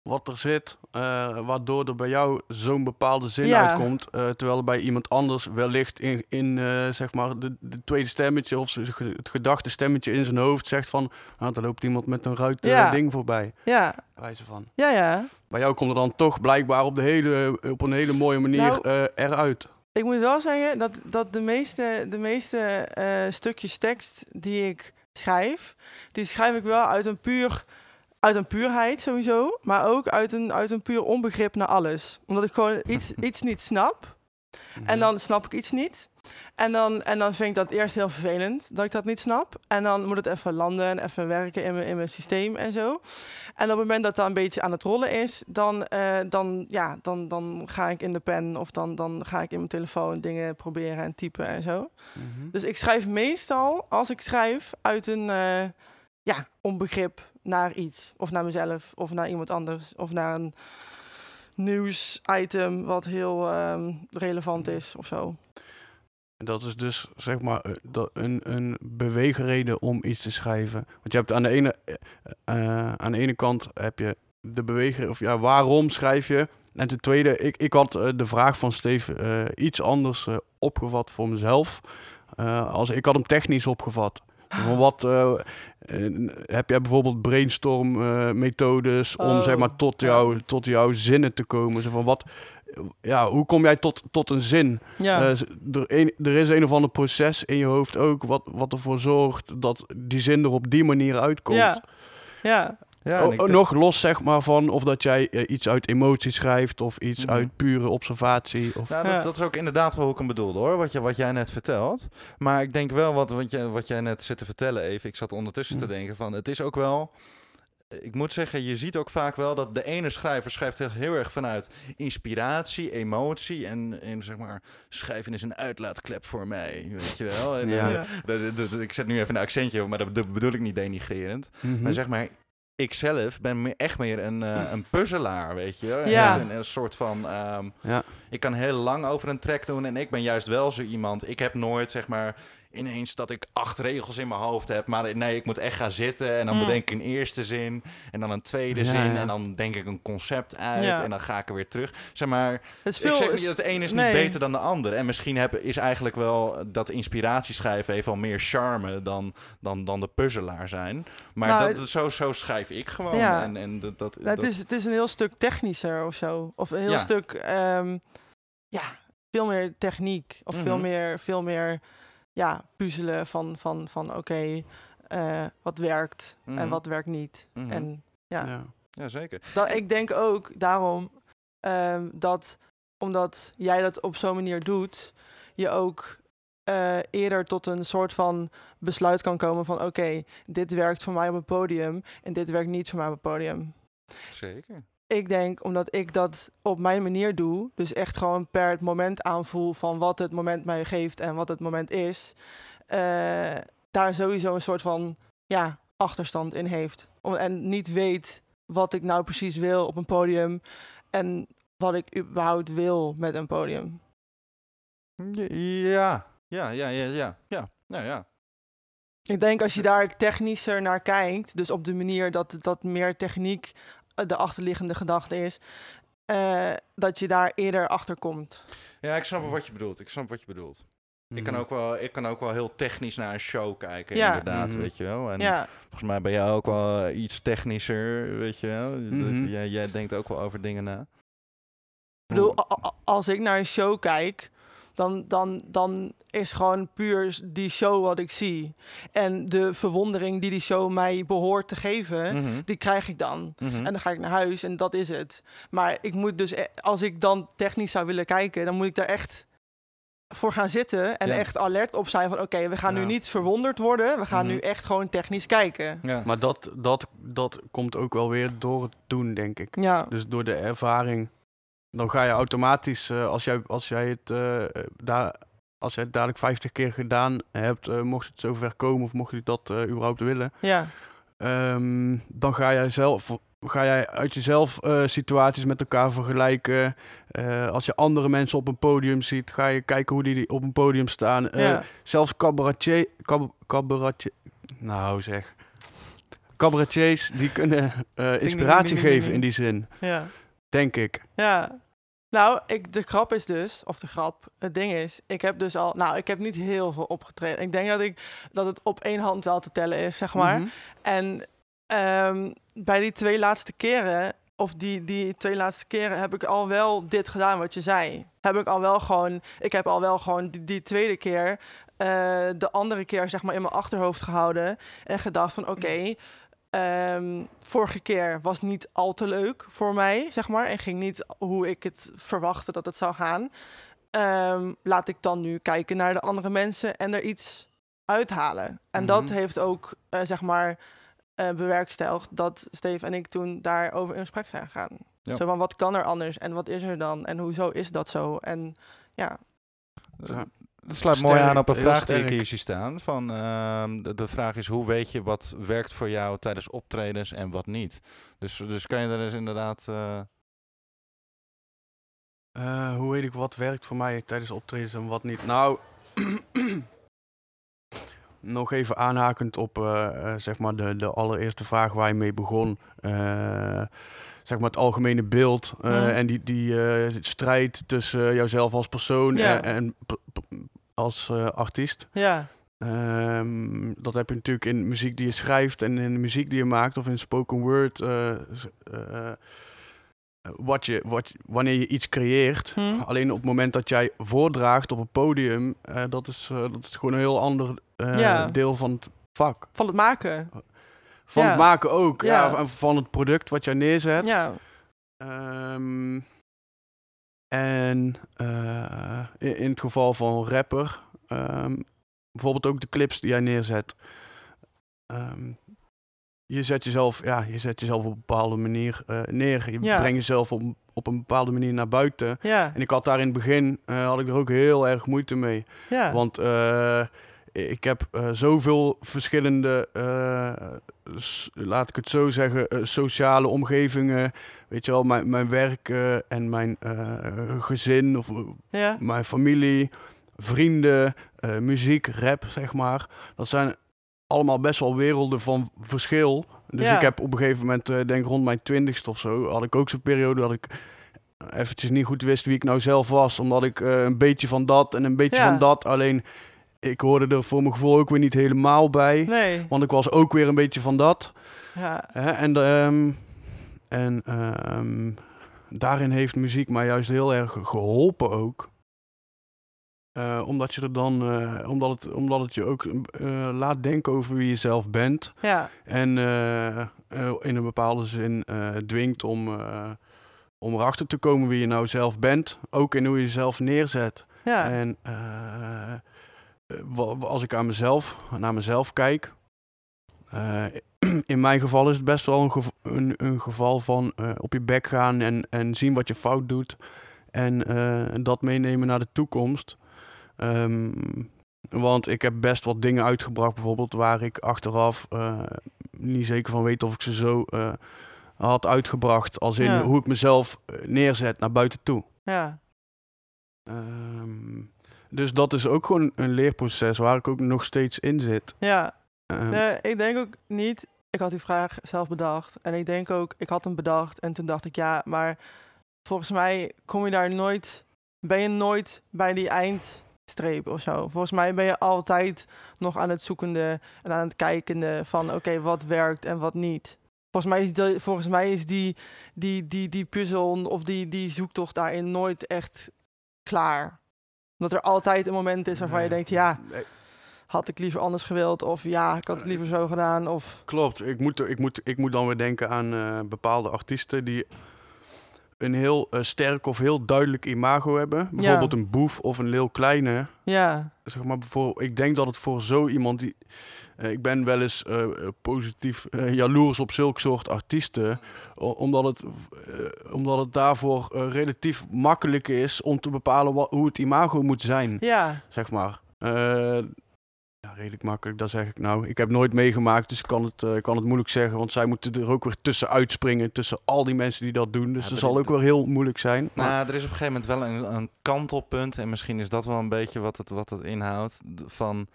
wat er zit, eh, waardoor er bij jou zo'n bepaalde zin
Ja.
uitkomt, eh, terwijl er bij iemand anders wellicht in, in eh, zeg maar de, de tweede stemmetje of het gedachte stemmetje in zijn hoofd zegt van, ah, daar loopt iemand met een ruit
Ja.
ding voorbij,
Ja,
wijze van.
ja, ja.
Bij jou komt er dan toch blijkbaar op, de hele, op een hele mooie manier
Nou,
eruit.
Ik moet wel zeggen dat, dat de meeste, de meeste stukjes tekst die ik schrijf, die schrijf ik wel uit een puur uit een puurheid sowieso, maar ook uit een, uit een puur onbegrip naar alles. Omdat ik gewoon iets, iets niet snap.
Mhm.
En dan snap ik iets niet. En dan, en dan vind ik dat eerst heel vervelend dat ik dat niet snap. En dan moet het even landen en even werken in mijn, in mijn systeem en zo. En op het moment dat dat een beetje aan het rollen is, dan, eh, dan, ja, dan, dan ga ik in de pen of dan, dan ga ik in mijn telefoon dingen proberen en typen en zo.
Mhm.
Dus ik schrijf meestal, als ik schrijf, uit een eh, ja, onbegrip naar iets. Of naar mezelf, of naar iemand anders, of naar een nieuwsitem wat heel ehm, relevant is of zo.
Dat is dus zeg maar eh, een, een beweegreden om iets te schrijven. Want je hebt aan de ene, eh, eh, aan de ene kant heb je de beweegreden, of ja, waarom schrijf je? En ten tweede, ik, ik had de vraag van Steve iets anders opgevat voor mezelf. Als ik had hem technisch opgevat. Van wat eh, eh, heb jij bijvoorbeeld brainstorm eh, methodes om
Oh,
zeg maar tot, jou, tot jouw zinnen te komen? Zo van wat, ja, hoe kom jij tot, tot een zin?
Ja,
er, een, er is een of ander proces in je hoofd ook wat, wat ervoor zorgt dat die zin er op die manier uitkomt.
ja, ja.
Ja,
O-
en ik
o-
denk-
nog los zeg maar van of dat jij eh, iets uit emotie schrijft of iets
Mhm.
uit pure observatie. Of,
Nou,
Ja.
dat, dat is ook inderdaad wel hoe ik hem bedoelde hoor, wat, je, wat jij net vertelt. Maar ik denk wel wat, wat, jij, wat jij net zit te vertellen even. Ik zat ondertussen te
Mm.
denken van, het is ook wel... Ik moet zeggen, je ziet ook vaak wel dat de ene schrijver schrijft heel, heel erg vanuit inspiratie, emotie. En, en zeg maar, schrijven is een uitlaatklep voor mij, weet je wel. En,
Ja.
eh, ik zet nu even een accentje op, maar dat, dat bedoel ik niet denigrerend.
Mhm.
Maar zeg maar, ik zelf ben echt meer een, eh, een puzzelaar, weet je.
Ja.
Een, een soort van... ehm,
Ja.
ik kan heel lang over een track doen en ik ben juist wel zo iemand. Ik heb nooit, zeg maar, ineens dat ik acht regels in mijn hoofd heb. Maar nee, ik moet echt gaan zitten en dan
Mm.
bedenk ik een eerste zin en dan een tweede
Ja,
zin
ja.
en dan denk ik een concept uit
Ja.
en dan ga ik er weer terug. Zeg maar,
Het
ik zeg
is-
niet dat de een is
nee.
niet beter dan de ander. En misschien heb, is eigenlijk wel dat inspiratieschrijven heeft al meer charme dan, dan, dan de puzzelaar zijn. Maar
Nou,
dat, zo, zo schrijf ik gewoon.
Ja.
En, en dat, dat,
Nou, het,
dat-
is, het is een heel stuk technischer of zo. Of een heel stuk, ehm, ja, veel meer techniek. Of veel
Mhm.
meer, veel meer ja, puzzelen van, van, van oké, eh, wat werkt en
Mhm.
wat werkt niet.
Mhm.
En ja,
Ja.
ja, zeker.
dat, ik denk ook daarom ehm, dat, omdat jij dat op zo'n manier doet, je ook eh, eerder tot een soort van besluit kan komen van oké, dit werkt voor mij op het podium en dit werkt niet voor mij op het podium
Zeker.
Ik denk, omdat ik dat op mijn manier doe, dus echt gewoon per het moment aanvoel van wat het moment mij geeft en wat het moment is, eh, daar sowieso een soort van ja, achterstand in heeft. Om, en niet weet wat ik nou precies wil op een podium en wat ik überhaupt wil met een podium.
Ja, ja, ja, ja, ja, ja, ja, ja.
Ik denk als je daar technischer naar kijkt, dus op de manier dat, dat meer techniek de achterliggende gedachte is, eh, dat je daar eerder achter komt.
Ja, ik snap wat je bedoelt. Ik snap wat je bedoelt. Ik kan,
Mhm.
ook wel, ik kan ook wel heel technisch naar een show kijken,
Ja.
inderdaad,
Mhm.
weet je wel. En
Ja,
volgens mij ben jij ook wel eh, iets technischer, weet je wel. Dat-
Mhm.
jij, jij denkt ook wel over dingen na.
ik bedoel, als ik naar een show kijk, dan, dan, dan is gewoon puur die show wat ik zie. En de verwondering die die show mij behoort te geven,
Mhm.
die krijg ik dan.
Mhm.
En dan ga ik naar huis en dat is het. Maar ik moet dus, e- als ik dan technisch zou willen kijken, dan moet ik daar echt voor gaan zitten en
Ja.
echt alert op zijn van oké, we gaan nu niet verwonderd worden, we gaan
Mhm.
nu echt gewoon technisch kijken.
Ja.
Maar dat, dat, dat komt ook wel weer door het doen, denk ik.
Ja,
Dus door de ervaring. Dan ga je automatisch, eh, als, jij, als jij het eh, daar. Als jij het dadelijk 50 keer gedaan hebt, eh, mocht het zover komen of mocht je dat eh, überhaupt willen,
ja,
ehm, dan ga jij zelf, ga jij uit jezelf eh, situaties met elkaar vergelijken. Eh, als je andere mensen op een podium ziet, ga je kijken hoe die op een podium staan. Eh,
ja,
Zelfs cabaretier, cab, cabaretier, nou zeg, cabaretiers die kunnen eh, inspiratie
ding, ding,
geven in die zin,
ja.
denk ik.
Ja. Nou, ik, de grap is dus, of de grap, het ding is, ik heb dus al, nou, ik heb niet heel veel opgetreden. Ik denk dat ik dat het op één hand wel te tellen is, zeg maar.
Mhm.
En ehm, bij die twee laatste keren, of die, die twee laatste keren, heb ik al wel dit gedaan wat je zei. Heb ik al wel gewoon, ik heb al wel gewoon die, die tweede keer, eh, de andere keer zeg maar in mijn achterhoofd gehouden en gedacht van oké. Ehm, vorige keer was niet al te leuk voor mij, zeg maar. En ging niet hoe ik het verwachtte dat het zou gaan. Ehm, laat ik dan nu kijken naar de andere mensen en er iets uithalen. En dat
Mhm.
heeft ook, eh, zeg maar, eh bewerkstelligd dat Steve en ik toen daarover in gesprek zijn gegaan.
Ja.
Zo van, wat kan er anders en wat is er dan en hoezo is dat zo? En ja,
Ja.
Dat sluit mooi aan op een vraag die ik hier zie staan. Van, ehm, de, de vraag is, hoe weet je wat werkt voor jou tijdens optredens en wat niet? Dus, dus kan je daar eens inderdaad... eh,
Eh, hoe weet ik wat werkt voor mij tijdens optredens en wat niet? Nou, nog even aanhakend op eh, zeg maar de, de allereerste vraag waar je mee begon. Eh, zeg maar het algemene beeld eh,
Mhm.
en die, die eh, strijd tussen jouzelf als persoon
Ja.
en, en als eh, artiest.
ja,
Ehm, dat heb je natuurlijk in muziek die je schrijft en in de muziek die je maakt of in spoken word. eh, eh, wat je, wat, wanneer je iets creëert.
Hm.
Alleen op het moment dat jij voordraagt op een podium, dat, is, dat is gewoon een heel ander
Ja.
deel van het vak.
van het maken.
Van
Ja.
het maken ook, ja. Van het product wat jij neerzet.
Ja,
Ehm, en eh, in, in het geval van rapper, ehm, bijvoorbeeld ook de clips die jij neerzet. Ehm, je zet jezelf, ja, je zet jezelf op een bepaalde manier eh, neer. Je
Ja.
brengt jezelf op, op een bepaalde manier naar buiten.
ja,
En ik had daar in het begin, eh, had ik er ook heel erg moeite mee.
ja.
Want ik heb eh, zoveel verschillende, eh, laat ik het zo zeggen, eh, sociale omgevingen. Weet je wel, mijn, mijn werk en mijn gezin of
ja,
mijn familie, vrienden, muziek, rap, zeg maar. Dat zijn allemaal best wel werelden van verschil. Dus
Ja.
ik heb op een gegeven moment, denk rond mijn twintigste of zo, had ik ook zo'n periode dat ik eventjes niet goed wist wie ik nou zelf was. Omdat ik een beetje van dat en een beetje
Ja.
van dat. Alleen ik hoorde er voor mijn gevoel ook weer niet helemaal bij.
nee,
Want ik was ook weer een beetje van dat.
ja,
Hè? En, ehm, en ehm, daarin heeft muziek mij juist heel erg geholpen ook. Eh, omdat je er dan, eh, omdat, het, omdat het je ook eh, laat denken over wie je zelf bent.
ja,
En in een bepaalde zin dwingt om, om erachter te komen wie je nou zelf bent. Ook in hoe je jezelf neerzet.
ja,
En als ik aan mezelf, naar mezelf kijk. eh, in mijn geval is het best wel een, gev- een, een geval van eh, op je bek gaan en, en zien wat je fout doet. En eh, dat meenemen naar de toekomst. Ehm, want ik heb best wat dingen uitgebracht, bijvoorbeeld waar ik achteraf niet zeker van weet of ik ze zo had uitgebracht. Als in
Ja.
hoe ik mezelf neerzet naar buiten toe.
ja,
Ehm, dus dat is ook gewoon een leerproces waar ik ook nog steeds in zit.
ja.
Ehm,
Nee, ik denk ook niet. Ik had die vraag zelf bedacht. En ik denk ook, ik had hem bedacht. En toen dacht ik, ja, maar volgens mij kom je daar nooit. Ben je nooit bij die eind. streep of zo. Volgens mij ben je altijd nog aan het zoekende en aan het kijkende van oké, wat werkt en wat niet. Volgens mij is, die, volgens mij is die, die, die, die puzzel of die, die zoektocht daarin nooit echt klaar. Omdat er altijd een moment is waarvan je denkt, ja, had ik liever anders gewild. Of ja, ik had het liever zo gedaan. Of
Klopt. Ik moet, ik, moet, ik moet dan weer denken aan eh, bepaalde artiesten die een heel eh, sterk of heel duidelijk imago hebben. Bijvoorbeeld een Boef of een Leeuw Kleine.
ja,
Zeg maar, voor, ik denk dat het voor zo iemand die... eh, ik ben wel eens eh, eh, positief jaloers op zulke soort artiesten. omdat, het, omdat het daarvoor relatief makkelijk is om te bepalen wat, hoe het imago moet zijn.
ja,
Zeg maar. Ja, redelijk makkelijk, dat zeg ik nou. Ik heb nooit meegemaakt, dus ik kan het, eh, kan het moeilijk zeggen. Want zij moeten er ook weer tussen uitspringen. Tussen al die mensen die dat doen. Dus
Ja,
dat zal ook wel heel moeilijk zijn. Maar,
Nou, er is op een gegeven moment wel een, een kantelpunt. En misschien is dat wel een beetje wat het, wat het inhoudt. Van,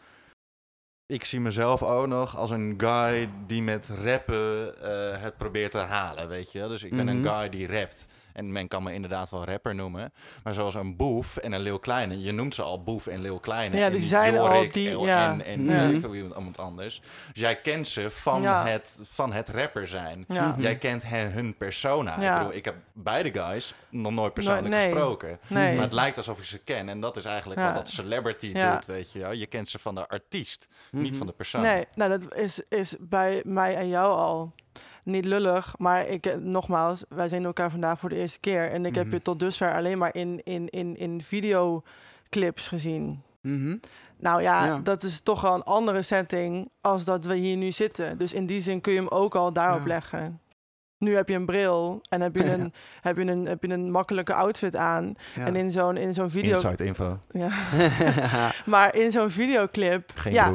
ik zie mezelf ook nog als een guy die met rappen eh, het probeert te halen, weet je. Dus ik ben een
Mhm.
guy die rapt. En men kan me inderdaad wel rapper noemen. Maar zoals een Boef en een Leeuw Kleine. Je noemt ze al Boef en Leeuw Kleine.
Ja,
en
die zijn al die-
en,
ja.
en, en weet ik veel iemand, iemand anders. Dus jij kent ze van,
Ja.
het, van het rapper zijn.
ja.
Mhm.
Jij kent hen, hun persona.
Ja.
Ik bedoel, ik heb beide guys nog nooit persoonlijk
nee.
gesproken.
Nee.
Maar het lijkt alsof ik ze ken. En dat is eigenlijk
Ja.
wat dat celebrity
Ja.
doet, weet je wel. Je kent ze van de artiest, niet
Mhm.
van de persoon.
Nee, nou dat is, is bij mij en jou al niet lullig. Maar ik, eh, nogmaals, wij zien elkaar vandaag voor de eerste keer. En ik heb
Mhm.
je tot dusver alleen maar in, in, in, in videoclips gezien.
Mhm.
Nou ja,
Ja.
dat is toch wel een andere setting als dat we hier nu zitten. Dus in die zin kun je hem ook al daarop
Ja.
leggen. Nu heb je een bril en heb je
Ja.
een, heb je een, heb je een makkelijke outfit aan.
Ja.
En in zo'n in zo'n video...
Inside info.
Ja. Maar in zo'n videoclip...
Geen
ja,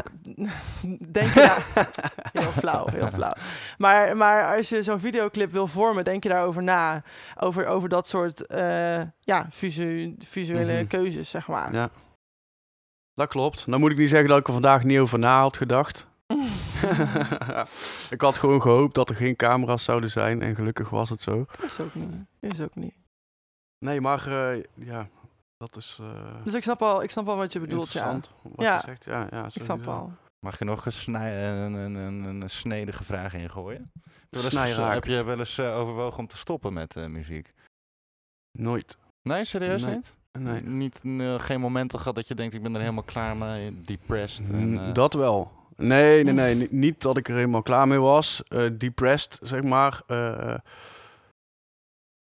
denk je daar... heel flauw, heel flauw. Maar, maar als je zo'n videoclip wil vormen, denk je daarover na. Over, over dat soort eh, ja, visu- visuele
Mhm.
keuzes, zeg maar.
Ja. Dat klopt. Dan moet ik niet zeggen dat ik er vandaag niet over na had gedacht. ik had gewoon gehoopt dat er geen camera's zouden zijn. En gelukkig was het zo.
Is ook niet. Is ook niet.
Nee, maar eh, ja, dat is eh
Dus ik snap al, ik snap al wat je bedoelt, ja.
Wat
Ja.
je zegt. Ja, ja,
Ik snap al.
Mag je nog een, snij, een, een, een, een snedige vraag ingooien? Heb je wel eens,
Snijraak.
heb je wel eens eh, overwogen om te stoppen met eh, muziek?
Nooit.
Nee, serieus
Nee.
niet?
Nee.
Niet, eh, geen momenten gehad dat je denkt, ik ben er helemaal klaar mee, depressed. En, eh,
Dat wel. Nee, nee, nee. ni- Niet dat ik er helemaal klaar mee was. Eh, depressed, zeg maar. Eh,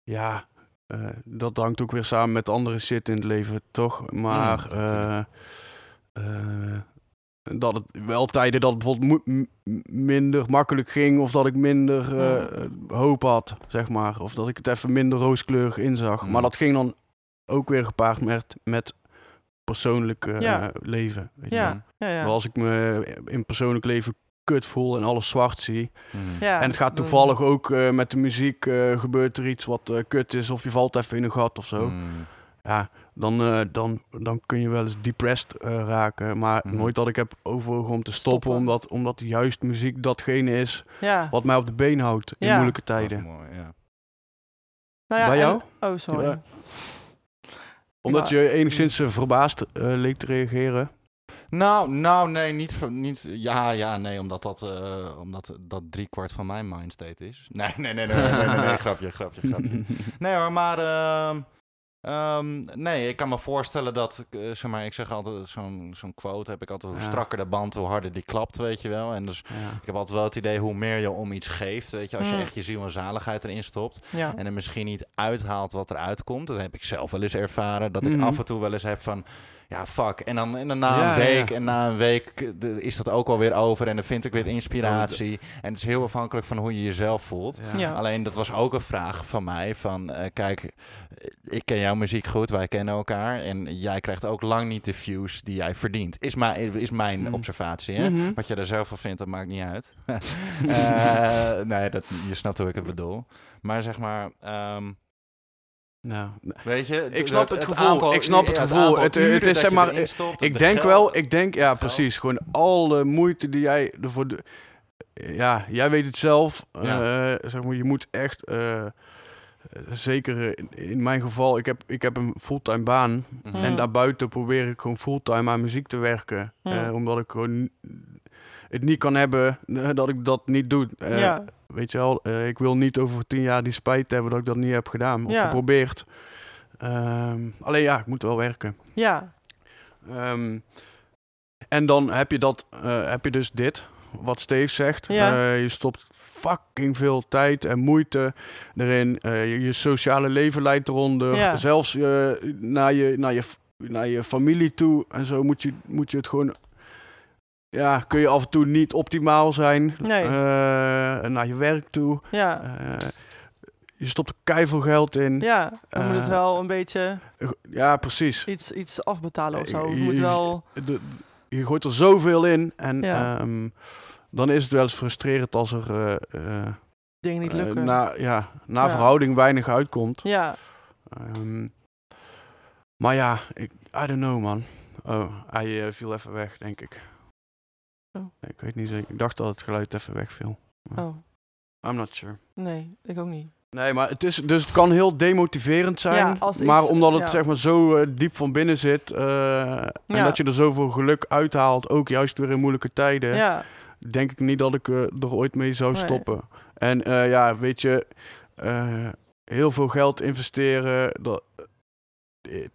ja, eh, dat hangt ook weer samen met andere shit in het leven, toch? Maar dat het wel tijden dat het bijvoorbeeld minder makkelijk ging... of dat ik minder hoop had, zeg maar. Of dat ik het even minder rooskleurig inzag.
Mm.
Maar dat ging dan ook weer gepaard met, met persoonlijk eh,
Ja.
leven. Weet je
Ja,
Als ik me in persoonlijk leven kut voel en alles zwart zie.
mm.
ja.
en het gaat
dan-
toevallig ook eh, met de muziek, eh, gebeurt er iets wat eh, kut is of je valt even in een gat of zo.
Mm.
Ja, dan, eh, dan, dan kun je wel eens depressed eh, raken. Maar
Mhm.
nooit dat ik heb overwogen om te stoppen,
Stoppen.
Omdat, omdat juist muziek datgene is
Ja.
wat mij op de been houdt in
Ja.
moeilijke
Dat is
tijden.
mooi, ja.
Nou ja,
Bij
en-
jou?
Oh, sorry.
Omdat je enigszins eh, verbaasd eh, leek te reageren.
Nou, nou, nee, niet, niet. Ja, ja, nee, omdat dat, eh omdat dat driekwart van mijn mindstate is. Nee, nee, nee, nee, nee, nee, nee, nee, grapje, grapje, grapje. Nee hoor, maar ehm, ehm, nee, ik kan me voorstellen dat, eh, zeg maar, ik zeg altijd zo'n zo'n quote heb ik altijd, hoe
Ja.
strakker de band, hoe harder die klapt, weet je wel. En dus
Ja.
ik heb altijd wel het idee, hoe meer je om iets geeft, weet je, als je
Mm.
echt je ziel en zaligheid erin stopt
Ja.
en er misschien niet uithaalt wat eruit komt, dat heb ik zelf wel eens ervaren, dat ik
Mhm.
af en toe wel eens heb van, ja, fuck. En dan, en dan na
Ja,
een
ja,
week
ja.
en na een week eh, de- is dat ook alweer over en dan vind ik weer inspiratie. En het is heel afhankelijk van hoe je jezelf voelt.
Ja.
Alleen dat was ook een vraag van mij. Van eh, kijk, eh, ik ken jouw muziek goed, wij kennen elkaar. En jij krijgt ook lang niet de views die jij verdient. Is, mijn is mijn
Mhm.
observatie. Hè?
Mhm.
Wat je daar zelf van vindt, dat maakt niet uit. Eh, nee, dat, je snapt hoe ik het bedoel. Maar zeg maar, ehm,
Nou,
weet je,
Ik snap het gevoel,
aantal-
ik snap het
ja,
gevoel. Het- het is, zeg maar,
stopt,
Ik
de
denk
geld-
wel, ik denk, ja precies, gewoon alle moeite die jij ervoor... de- Ja, jij weet het zelf.
Ja.
eh, zeg maar, je moet echt... eh, zeker in, in mijn geval, ik heb, ik heb een fulltime baan.
Mhm.
En daarbuiten probeer ik gewoon fulltime aan muziek te werken.
Mm.
Eh, omdat ik gewoon het niet kan hebben eh, dat ik dat niet doe. Eh,
ja.
Weet je wel, eh, ik wil niet over tien jaar die spijt hebben dat ik dat niet heb gedaan of
Ja.
geprobeerd. Ehm, alleen ja, ik moet wel werken.
Ja.
Ehm, en dan heb je, dat, heb je dus dit, wat Steve zegt.
Ja.
Je stopt fucking veel tijd en moeite erin. Je, je sociale leven leidt eronder.
Ja.
Zelfs naar, je, naar, je, naar je familie toe en zo moet je, moet je het gewoon... Ja, kun je af en toe niet optimaal zijn.
Nee.
Eh, naar je werk toe.
Ja.
Eh, je stopt er keiveel geld in.
Ja, dan moet het
Eh,
wel een beetje
Ja, precies.
iets, iets afbetalen of zo. Je moet wel...
de, je gooit er zoveel in en
Ja.
ehm, dan is het wel eens frustrerend als er
dingen niet lukken.
na, ja, na
Ja.
verhouding weinig uitkomt.
ja,
Ehm, maar ja, ik, I don't know man. Oh, hij viel even weg, denk ik.
Oh.
Nee, ik weet niet zeker. Ik dacht dat het geluid even wegviel.
oh,
I'm not sure.
nee, ik ook niet.
Nee, maar het, is, dus het kan heel demotiverend zijn.
Ja, als
maar omdat het
ja.
zeg maar zo eh, diep van binnen zit. eh, En dat je er zoveel geluk uithaalt. Ook juist weer in moeilijke tijden.
Ja,
Denk ik niet dat ik eh, er ooit mee zou
Nee.
stoppen. En ja, weet je. heel veel geld investeren. Dat,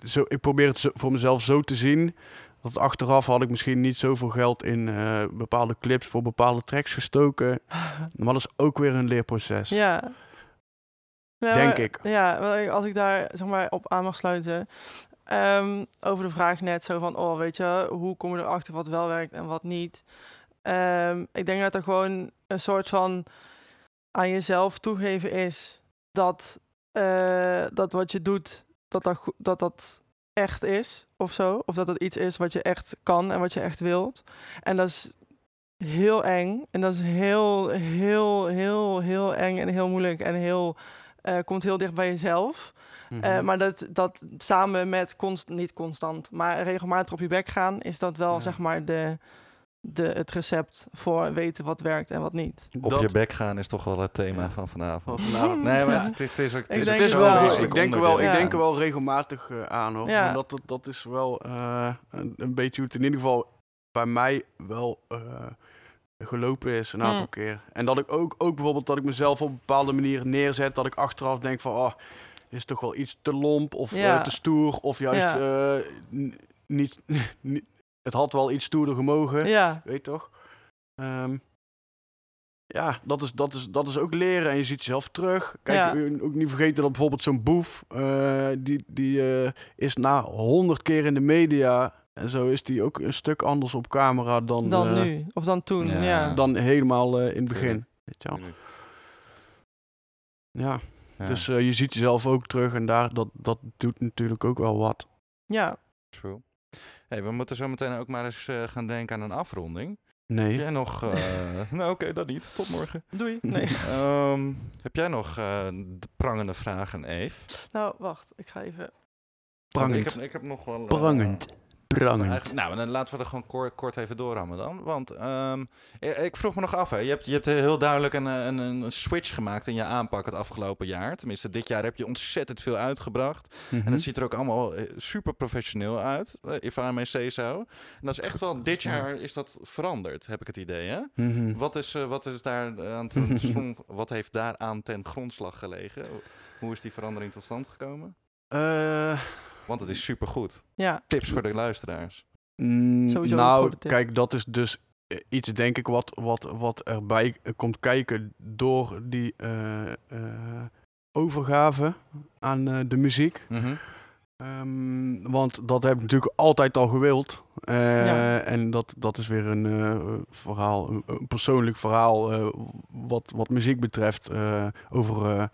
zo, ik probeer het voor mezelf zo te zien. Dat achteraf had ik misschien niet zoveel geld in eh, bepaalde clips voor bepaalde tracks gestoken. Maar dat is ook weer een leerproces.
ja. Ja,
Denk
maar-
ik.
Ja, als ik daar zeg maar, op aan mag sluiten. ehm, over de vraag net zo van, oh, weet je, hoe kom je erachter wat wel werkt en wat niet? Ehm, ik denk dat er gewoon een soort van aan jezelf toegeven is dat, eh, dat wat je doet, dat dat, dat dat echt is of zo. Of dat het iets is wat je echt kan en wat je echt wilt. En dat is heel eng. En dat is heel, heel, heel, heel eng en heel moeilijk en heel, eh, komt heel dicht bij jezelf.
Mhm.
Eh, maar dat, dat samen met const, niet constant, maar regelmatig op je bek gaan, is dat wel
Ja.
zeg maar de, de, het recept voor weten wat werkt en wat niet.
Op
Dat-
je bek gaan is toch wel het thema
Ja.
van vanavond.
Van vanavond.
Nee, maar
Ja.
het, het is ook, het
Ik
is,
Het wel, ik denk er wel, ik denk er wel regelmatig eh, aan hoor. Maar dat, dat, dat is wel eh, een, een beetje hoe het in ieder geval bij mij wel eh, gelopen is een aantal keer. En dat ik ook, ook bijvoorbeeld dat ik mezelf op een bepaalde manier neerzet, dat ik achteraf denk van, oh, is toch wel iets te lomp of
Ja.
te stoer of juist eh, niet, het had wel iets stoerder gemogen.
Ja,
Weet toch? Ehm, ja, dat is, dat, is, dat is ook leren en je ziet jezelf terug. Kijk,
Ja.
ook niet vergeten dat bijvoorbeeld zo'n boef, eh, die, die eh, is na honderd keer in de media en zo is die ook een stuk anders op camera dan,
dan
eh,
nu. Of dan toen,
Ja.
ja.
dan helemaal eh, in het begin. Weet je wel. Ja,
Ja,
dus eh, je ziet jezelf ook terug en daar, dat, dat doet natuurlijk ook wel wat.
Ja,
true. Hey, we moeten zo meteen ook maar eens eh, gaan denken aan een afronding.
Nee.
Heb jij nog... eh, nou, oké, dat niet. Tot morgen.
doei. Nee.
Ehm, heb jij nog eh, de prangende vragen, Eve?
Nou, wacht. Ik ga even...
Prangend.
Ik heb, ik heb nog wel...
Prangend. Prangend.
Nou, dan laten we er gewoon kort, kort even doorrammen dan. Want ehm, ik, ik vroeg me nog af, hè. Je, hebt, je hebt heel duidelijk een, een, een switch gemaakt in je aanpak het afgelopen jaar. Tenminste, dit jaar heb je ontzettend veel uitgebracht.
Mhm.
En het ziet er ook allemaal eh, super professioneel uit, if I may say so. En dat is echt wel, dit jaar is dat veranderd, heb ik het idee, hè?
Mhm.
Wat, is, eh, wat, is daar aan ten grond, wat heeft daaraan ten grondslag gelegen? Hoe is die verandering tot stand gekomen?
Eh,
Want het is super goed.
Ja,
Tips voor de luisteraars.
Mm, nou, kijk, dat is dus eh, iets, denk ik, wat, wat, wat erbij eh, komt kijken door die eh, eh, overgave aan eh, de muziek. Ehm, want dat heb ik natuurlijk altijd al gewild. Eh,
Ja.
En dat, dat is weer een eh, verhaal, een, een persoonlijk verhaal eh, wat, wat muziek betreft. eh, over eh,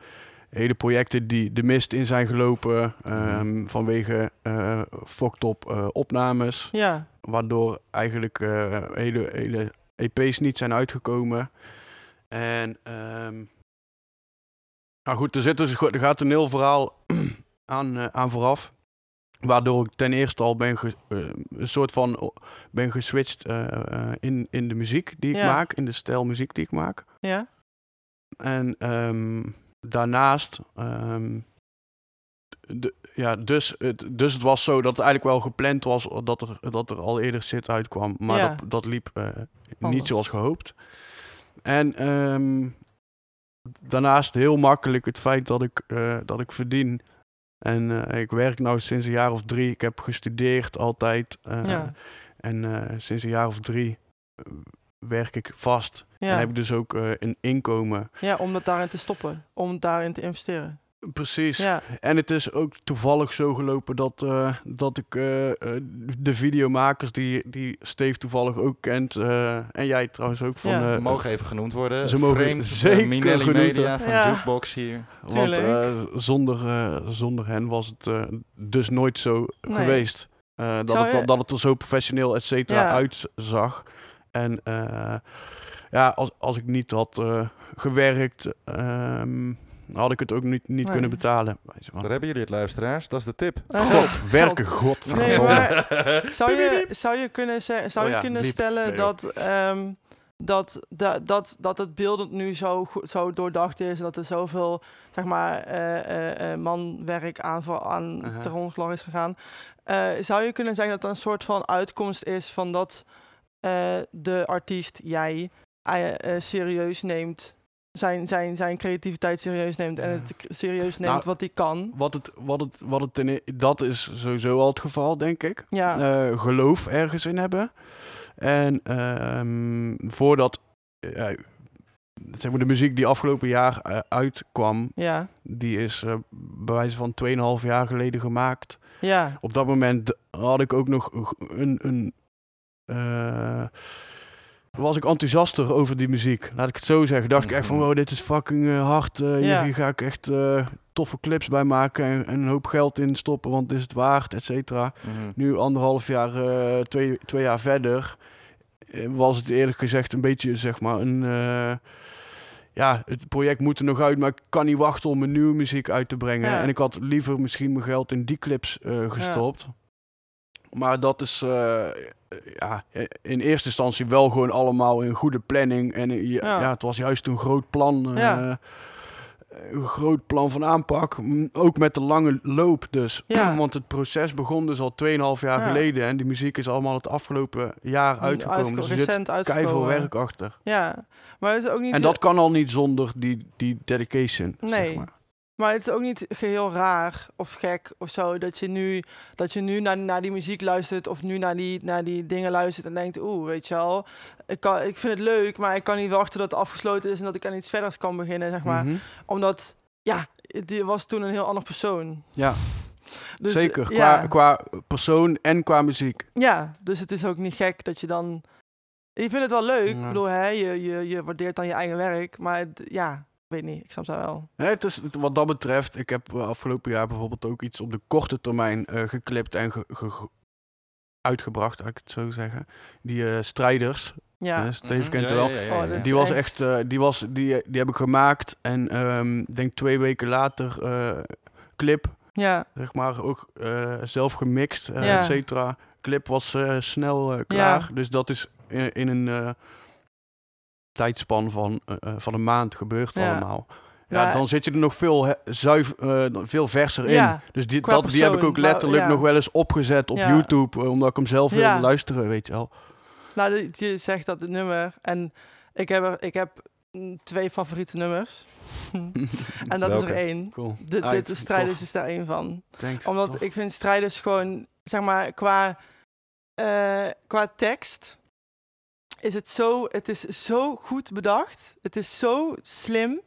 hele projecten die de mist in zijn gelopen ehm, vanwege eh fucked up eh, opnames.
ja,
Waardoor eigenlijk eh, hele, hele EP's niet zijn uitgekomen. En ehm nou goed, er, zit dus, er gaat een heel verhaal aan, aan vooraf. Waardoor ik ten eerste al ben ge- een soort van ben geswitcht in, in de muziek die ik
Ja.
maak, in de stijl muziek die ik maak.
ja.
En ehm, daarnaast, ehm, de, ja, dus, het, dus het was zo dat het eigenlijk wel gepland was dat er, dat er al eerder zit uitkwam. Maar
Ja.
dat, dat liep eh, niet zoals gehoopt. En ehm, daarnaast heel makkelijk het feit dat ik, eh, dat ik verdien. En eh, ik werk nu sinds een jaar of drie. Ik heb gestudeerd altijd. eh,
Ja.
En sinds een jaar of drie werk ik vast. En heb ik dus ook eh, een inkomen.
ja, om dat daarin te stoppen. Om daarin te investeren.
Precies.
Ja.
En het is ook toevallig zo gelopen dat, eh, dat ik eh, eh, de videomakers die, die Steve toevallig ook kent. eh, en jij trouwens ook van.
Ja.
eh,
mogen even genoemd worden.
Ze mogen
Framed,
zeker
Minelli
genoemd
Media
worden.
van
Ja.
Jukebox hier.
Want
Tuurlijk.
eh, zonder, eh, zonder hen was het eh, dus nooit zo
Nee.
geweest. Eh, dat,
Zou
het,
je-
dat het er zo professioneel, et cetera,
Ja.
uitzag. En eh, ja, als, als ik niet had eh, gewerkt, ehm, had ik het ook niet, niet
Nee.
kunnen betalen.
Daar hebben jullie het, luisteraars. Dat is de tip.
Eh,
God, werken,
Nee,
godverdomme.
maar zou je, zou je kunnen, zou
Oh
je
ja,
kunnen stellen
Nee,
dat, ehm, dat, dat, dat, dat het beeldend nu zo, zo doordacht is en dat er zoveel zeg maar, eh, eh, eh, manwerk aan, voor, aan grondslag is gegaan? Eh, zou je kunnen zeggen dat er een soort van uitkomst is van dat eh, de artiest, jij, eh, eh, serieus neemt, zijn, zijn, zijn creativiteit serieus neemt en het serieus neemt
Nou,
wat hij kan?
Wat het, wat het, wat het dat is sowieso al het geval, denk ik.
Ja,
geloof ergens in hebben. En ehm, voordat zeg maar de muziek die afgelopen jaar uitkwam,
ja,
die is eh, bij wijze van 2,5 jaar geleden gemaakt.
ja,
Op dat moment had ik ook nog een. een was ik enthousiaster over die muziek. Laat ik het zo zeggen. Dacht ik echt van, wow, dit is fucking eh, hard. eh, hier-
Ja.
hier, ga ik echt eh, toffe clips bij maken en, en een hoop geld in stoppen, want is het waard, et cetera.
Mhm.
Nu anderhalf jaar, eh, twee, twee jaar verder, eh, was het eerlijk gezegd een beetje, zeg maar, een... eh, ja, het project moet er nog uit, maar ik kan niet wachten om een nieuwe muziek uit te brengen.
Ja.
En ik had liever misschien mijn geld in die clips eh, gestopt. Maar dat is eh, ja, in eerste instantie wel gewoon allemaal in goede planning. En eh, ja, het was juist een groot plan. eh,
Ja.
Een groot plan van aanpak. Ook met de lange loop dus.
Ja.
Want het proces begon dus al 2,5 jaar
Ja.
geleden. En die muziek is allemaal het afgelopen jaar uitgekomen.
Uitgeko-
dus er zit
recent uitgekomen.
keiveel werk achter.
Ja, maar het is ook niet.
En dat kan al niet zonder die, die dedication. Zeg
Nee.
maar.
Maar het is ook niet geheel raar of gek of zo dat je nu, dat je nu naar, naar die muziek luistert of nu naar die, naar die dingen luistert en denkt, oeh, weet je wel, ik, kan, ik vind het leuk, maar ik kan niet wachten dat het afgesloten is en dat ik aan iets verders kan beginnen, zeg maar.
Mhm.
Omdat, ja, die was toen een heel ander persoon.
Ja,
Dus,
zeker.
Ja,
Qua, qua persoon en qua muziek.
ja, dus het is ook niet gek dat je dan... Je vindt het wel leuk, ik bedoel, hè, je, je, je waardeert dan je eigen werk, maar het- ja, ik weet niet, ik snap dat wel.
Nee, het is, wat dat betreft, ik heb eh, afgelopen jaar bijvoorbeeld ook iets op de korte termijn eh, geklipt en ge- ge- ge- uitgebracht, laat ik het zo zeggen. Die eh, strijders,
Ja,
Steve
Mhm.
kent
Ja,
wel.
ja, ja, ja,
Oh,
Die was
echt-
eh, die, was, die, die heb ik gemaakt en ehm, ik denk twee weken later eh, clip,
ja,
zeg maar, ook eh, zelf gemixt,
Ja.
et cetera. Clip was eh, snel klaar, dus dat is in, in een eh, tijdspan van, eh, eh, van een maand gebeurd
Ja.
allemaal. Ja,
Ja.
dan zit je er nog veel, he- eh, veel verser in.
ja,
Dus die, dat, die heb ik ook letterlijk
maar-
nog wel eens opgezet op. YouTube, eh, omdat ik hem zelf wilde
Ja.
luisteren, weet je wel.
Nou, je zegt dat het nummer. En ik heb, er, ik heb mm, twee favoriete nummers. en dat is er één.
Cool.
Dit,
Uit,
dit is Strijders
tof.
is daar één van.
Thanks,
Omdat
tof.
ik vind Strijders gewoon, zeg maar, qua, eh, qua tekst is het zo, het is zo goed bedacht. Het is zo slim.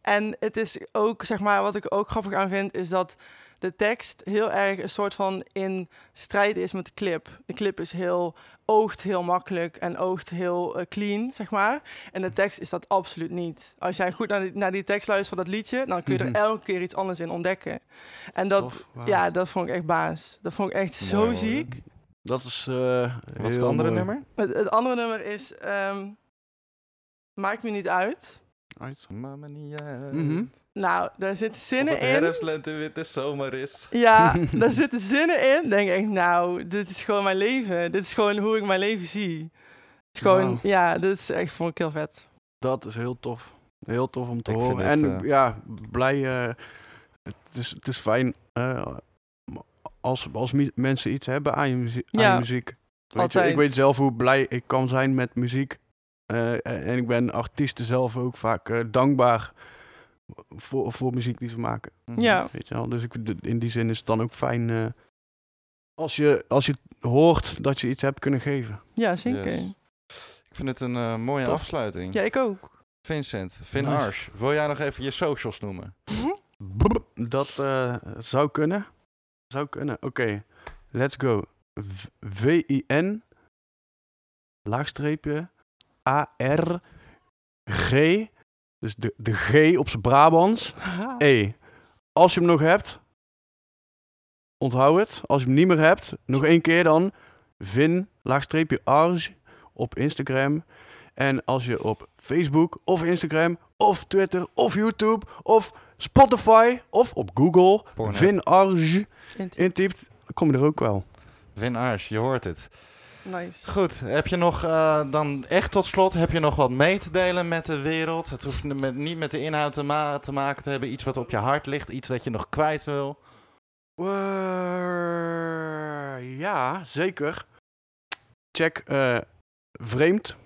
En het is ook, zeg maar, wat ik ook grappig aan vind, is dat de tekst heel erg een soort van in strijd is met de clip. De clip is heel, oogt heel makkelijk en oogt heel eh, clean, zeg maar. En de tekst is dat absoluut niet. Als jij goed naar die, naar die tekst luistert van dat liedje, dan kun je er
Mhm.
elke keer iets anders in ontdekken. En dat,
Tof,
ja, dat vond ik echt baas. Dat vond ik echt
Mooi,
zo
hoor.
Dat is. eh,
Wat is het andere
mooi.
nummer?
Het, het andere nummer is ehm, Maakt me niet uit.
Uit.
Mama niet uit.
Mhm.
Nou, daar zitten zinnen in.
herfst, lente, witte zomer is.
Ja, daar zitten zinnen in. Denk ik, nou, dit is gewoon mijn leven. Dit is gewoon hoe ik mijn leven zie. Het is gewoon, ja, dit is echt, vond ik heel vet.
Dat is heel tof. Heel tof om te
Ik
horen.
vind
En
het, eh,
ja, blij. eh, het, is, het is fijn eh, als, als mensen iets hebben aan je, muzie- aan je muziek. Weet je,
altijd.
ik weet zelf hoe blij ik kan zijn met muziek. Eh, en- en ik ben artiesten zelf ook vaak eh, dankbaar voor, voor muziek die ze maken.
Mhm.
Ja.
Weet je wel? Dus ik, in die zin is het dan ook fijn eh, als, je, als je hoort dat je iets hebt kunnen geven.
Ja, zeker.
Yes. Ik vind het een eh, mooie
Tof.
afsluiting.
Ja, ik ook.
Vincent, Vin
Nice.
Wil jij nog even je socials noemen?
Dat eh, zou kunnen. Zou kunnen. Oké, let's go. V- V-I-N laagstreepje A-R G. Dus de, de G op zijn Brabants. E. Als je hem nog hebt, onthoud het. Als je hem niet meer hebt, nog één keer dan. Vin, laagstreepje Arge op Instagram. En als je op Facebook of Instagram of Twitter of YouTube of Spotify of op Google
Pornhub.
Vin Arge
Int-
intypt, kom je er ook wel.
Vin Arsch, je hoort het.
Nice.
Goed, heb je nog eh, dan echt tot slot, heb je nog wat mee te delen met de wereld? Het hoeft met, niet met de inhoud te, ma- te maken te hebben, iets wat op je hart ligt, iets dat je nog kwijt wil.
Eh, ja, zeker. Check eh, Vreemd.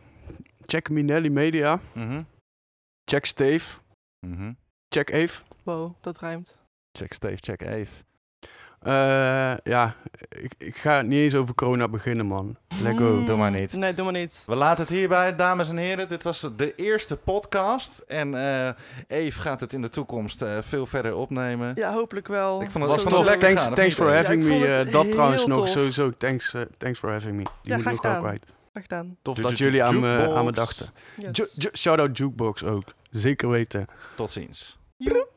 Check Minelli Media.
Mhm.
Check Steve.
Mhm.
Check Eve.
Wow, dat rijmt.
Check Steve, check Eve.
Eh, ja, ik, ik ga niet eens over corona beginnen, man. Let go.
Mm,
Doe maar niet.
Nee, doe maar niet.
We laten het hierbij, dames en heren. Dit was de eerste podcast. En eh Eve gaat het in de toekomst eh, veel verder opnemen.
Ja, hopelijk wel.
Ik vond het
Was
lekker
Thanks,
gaan,
thanks for having
Ja,
me. dat trouwens nog
tof.
sowieso. Thanks, thanks for having me. Die
Ja,
moet ik nog wel
gedaan.
kwijt.
Graag gedaan.
Tof dat
ju-
jullie aan me,
jukebox.
aan me dachten.
Yes.
Shout-out Jukebox ook. Zeker weten.
Tot ziens.
Yeah.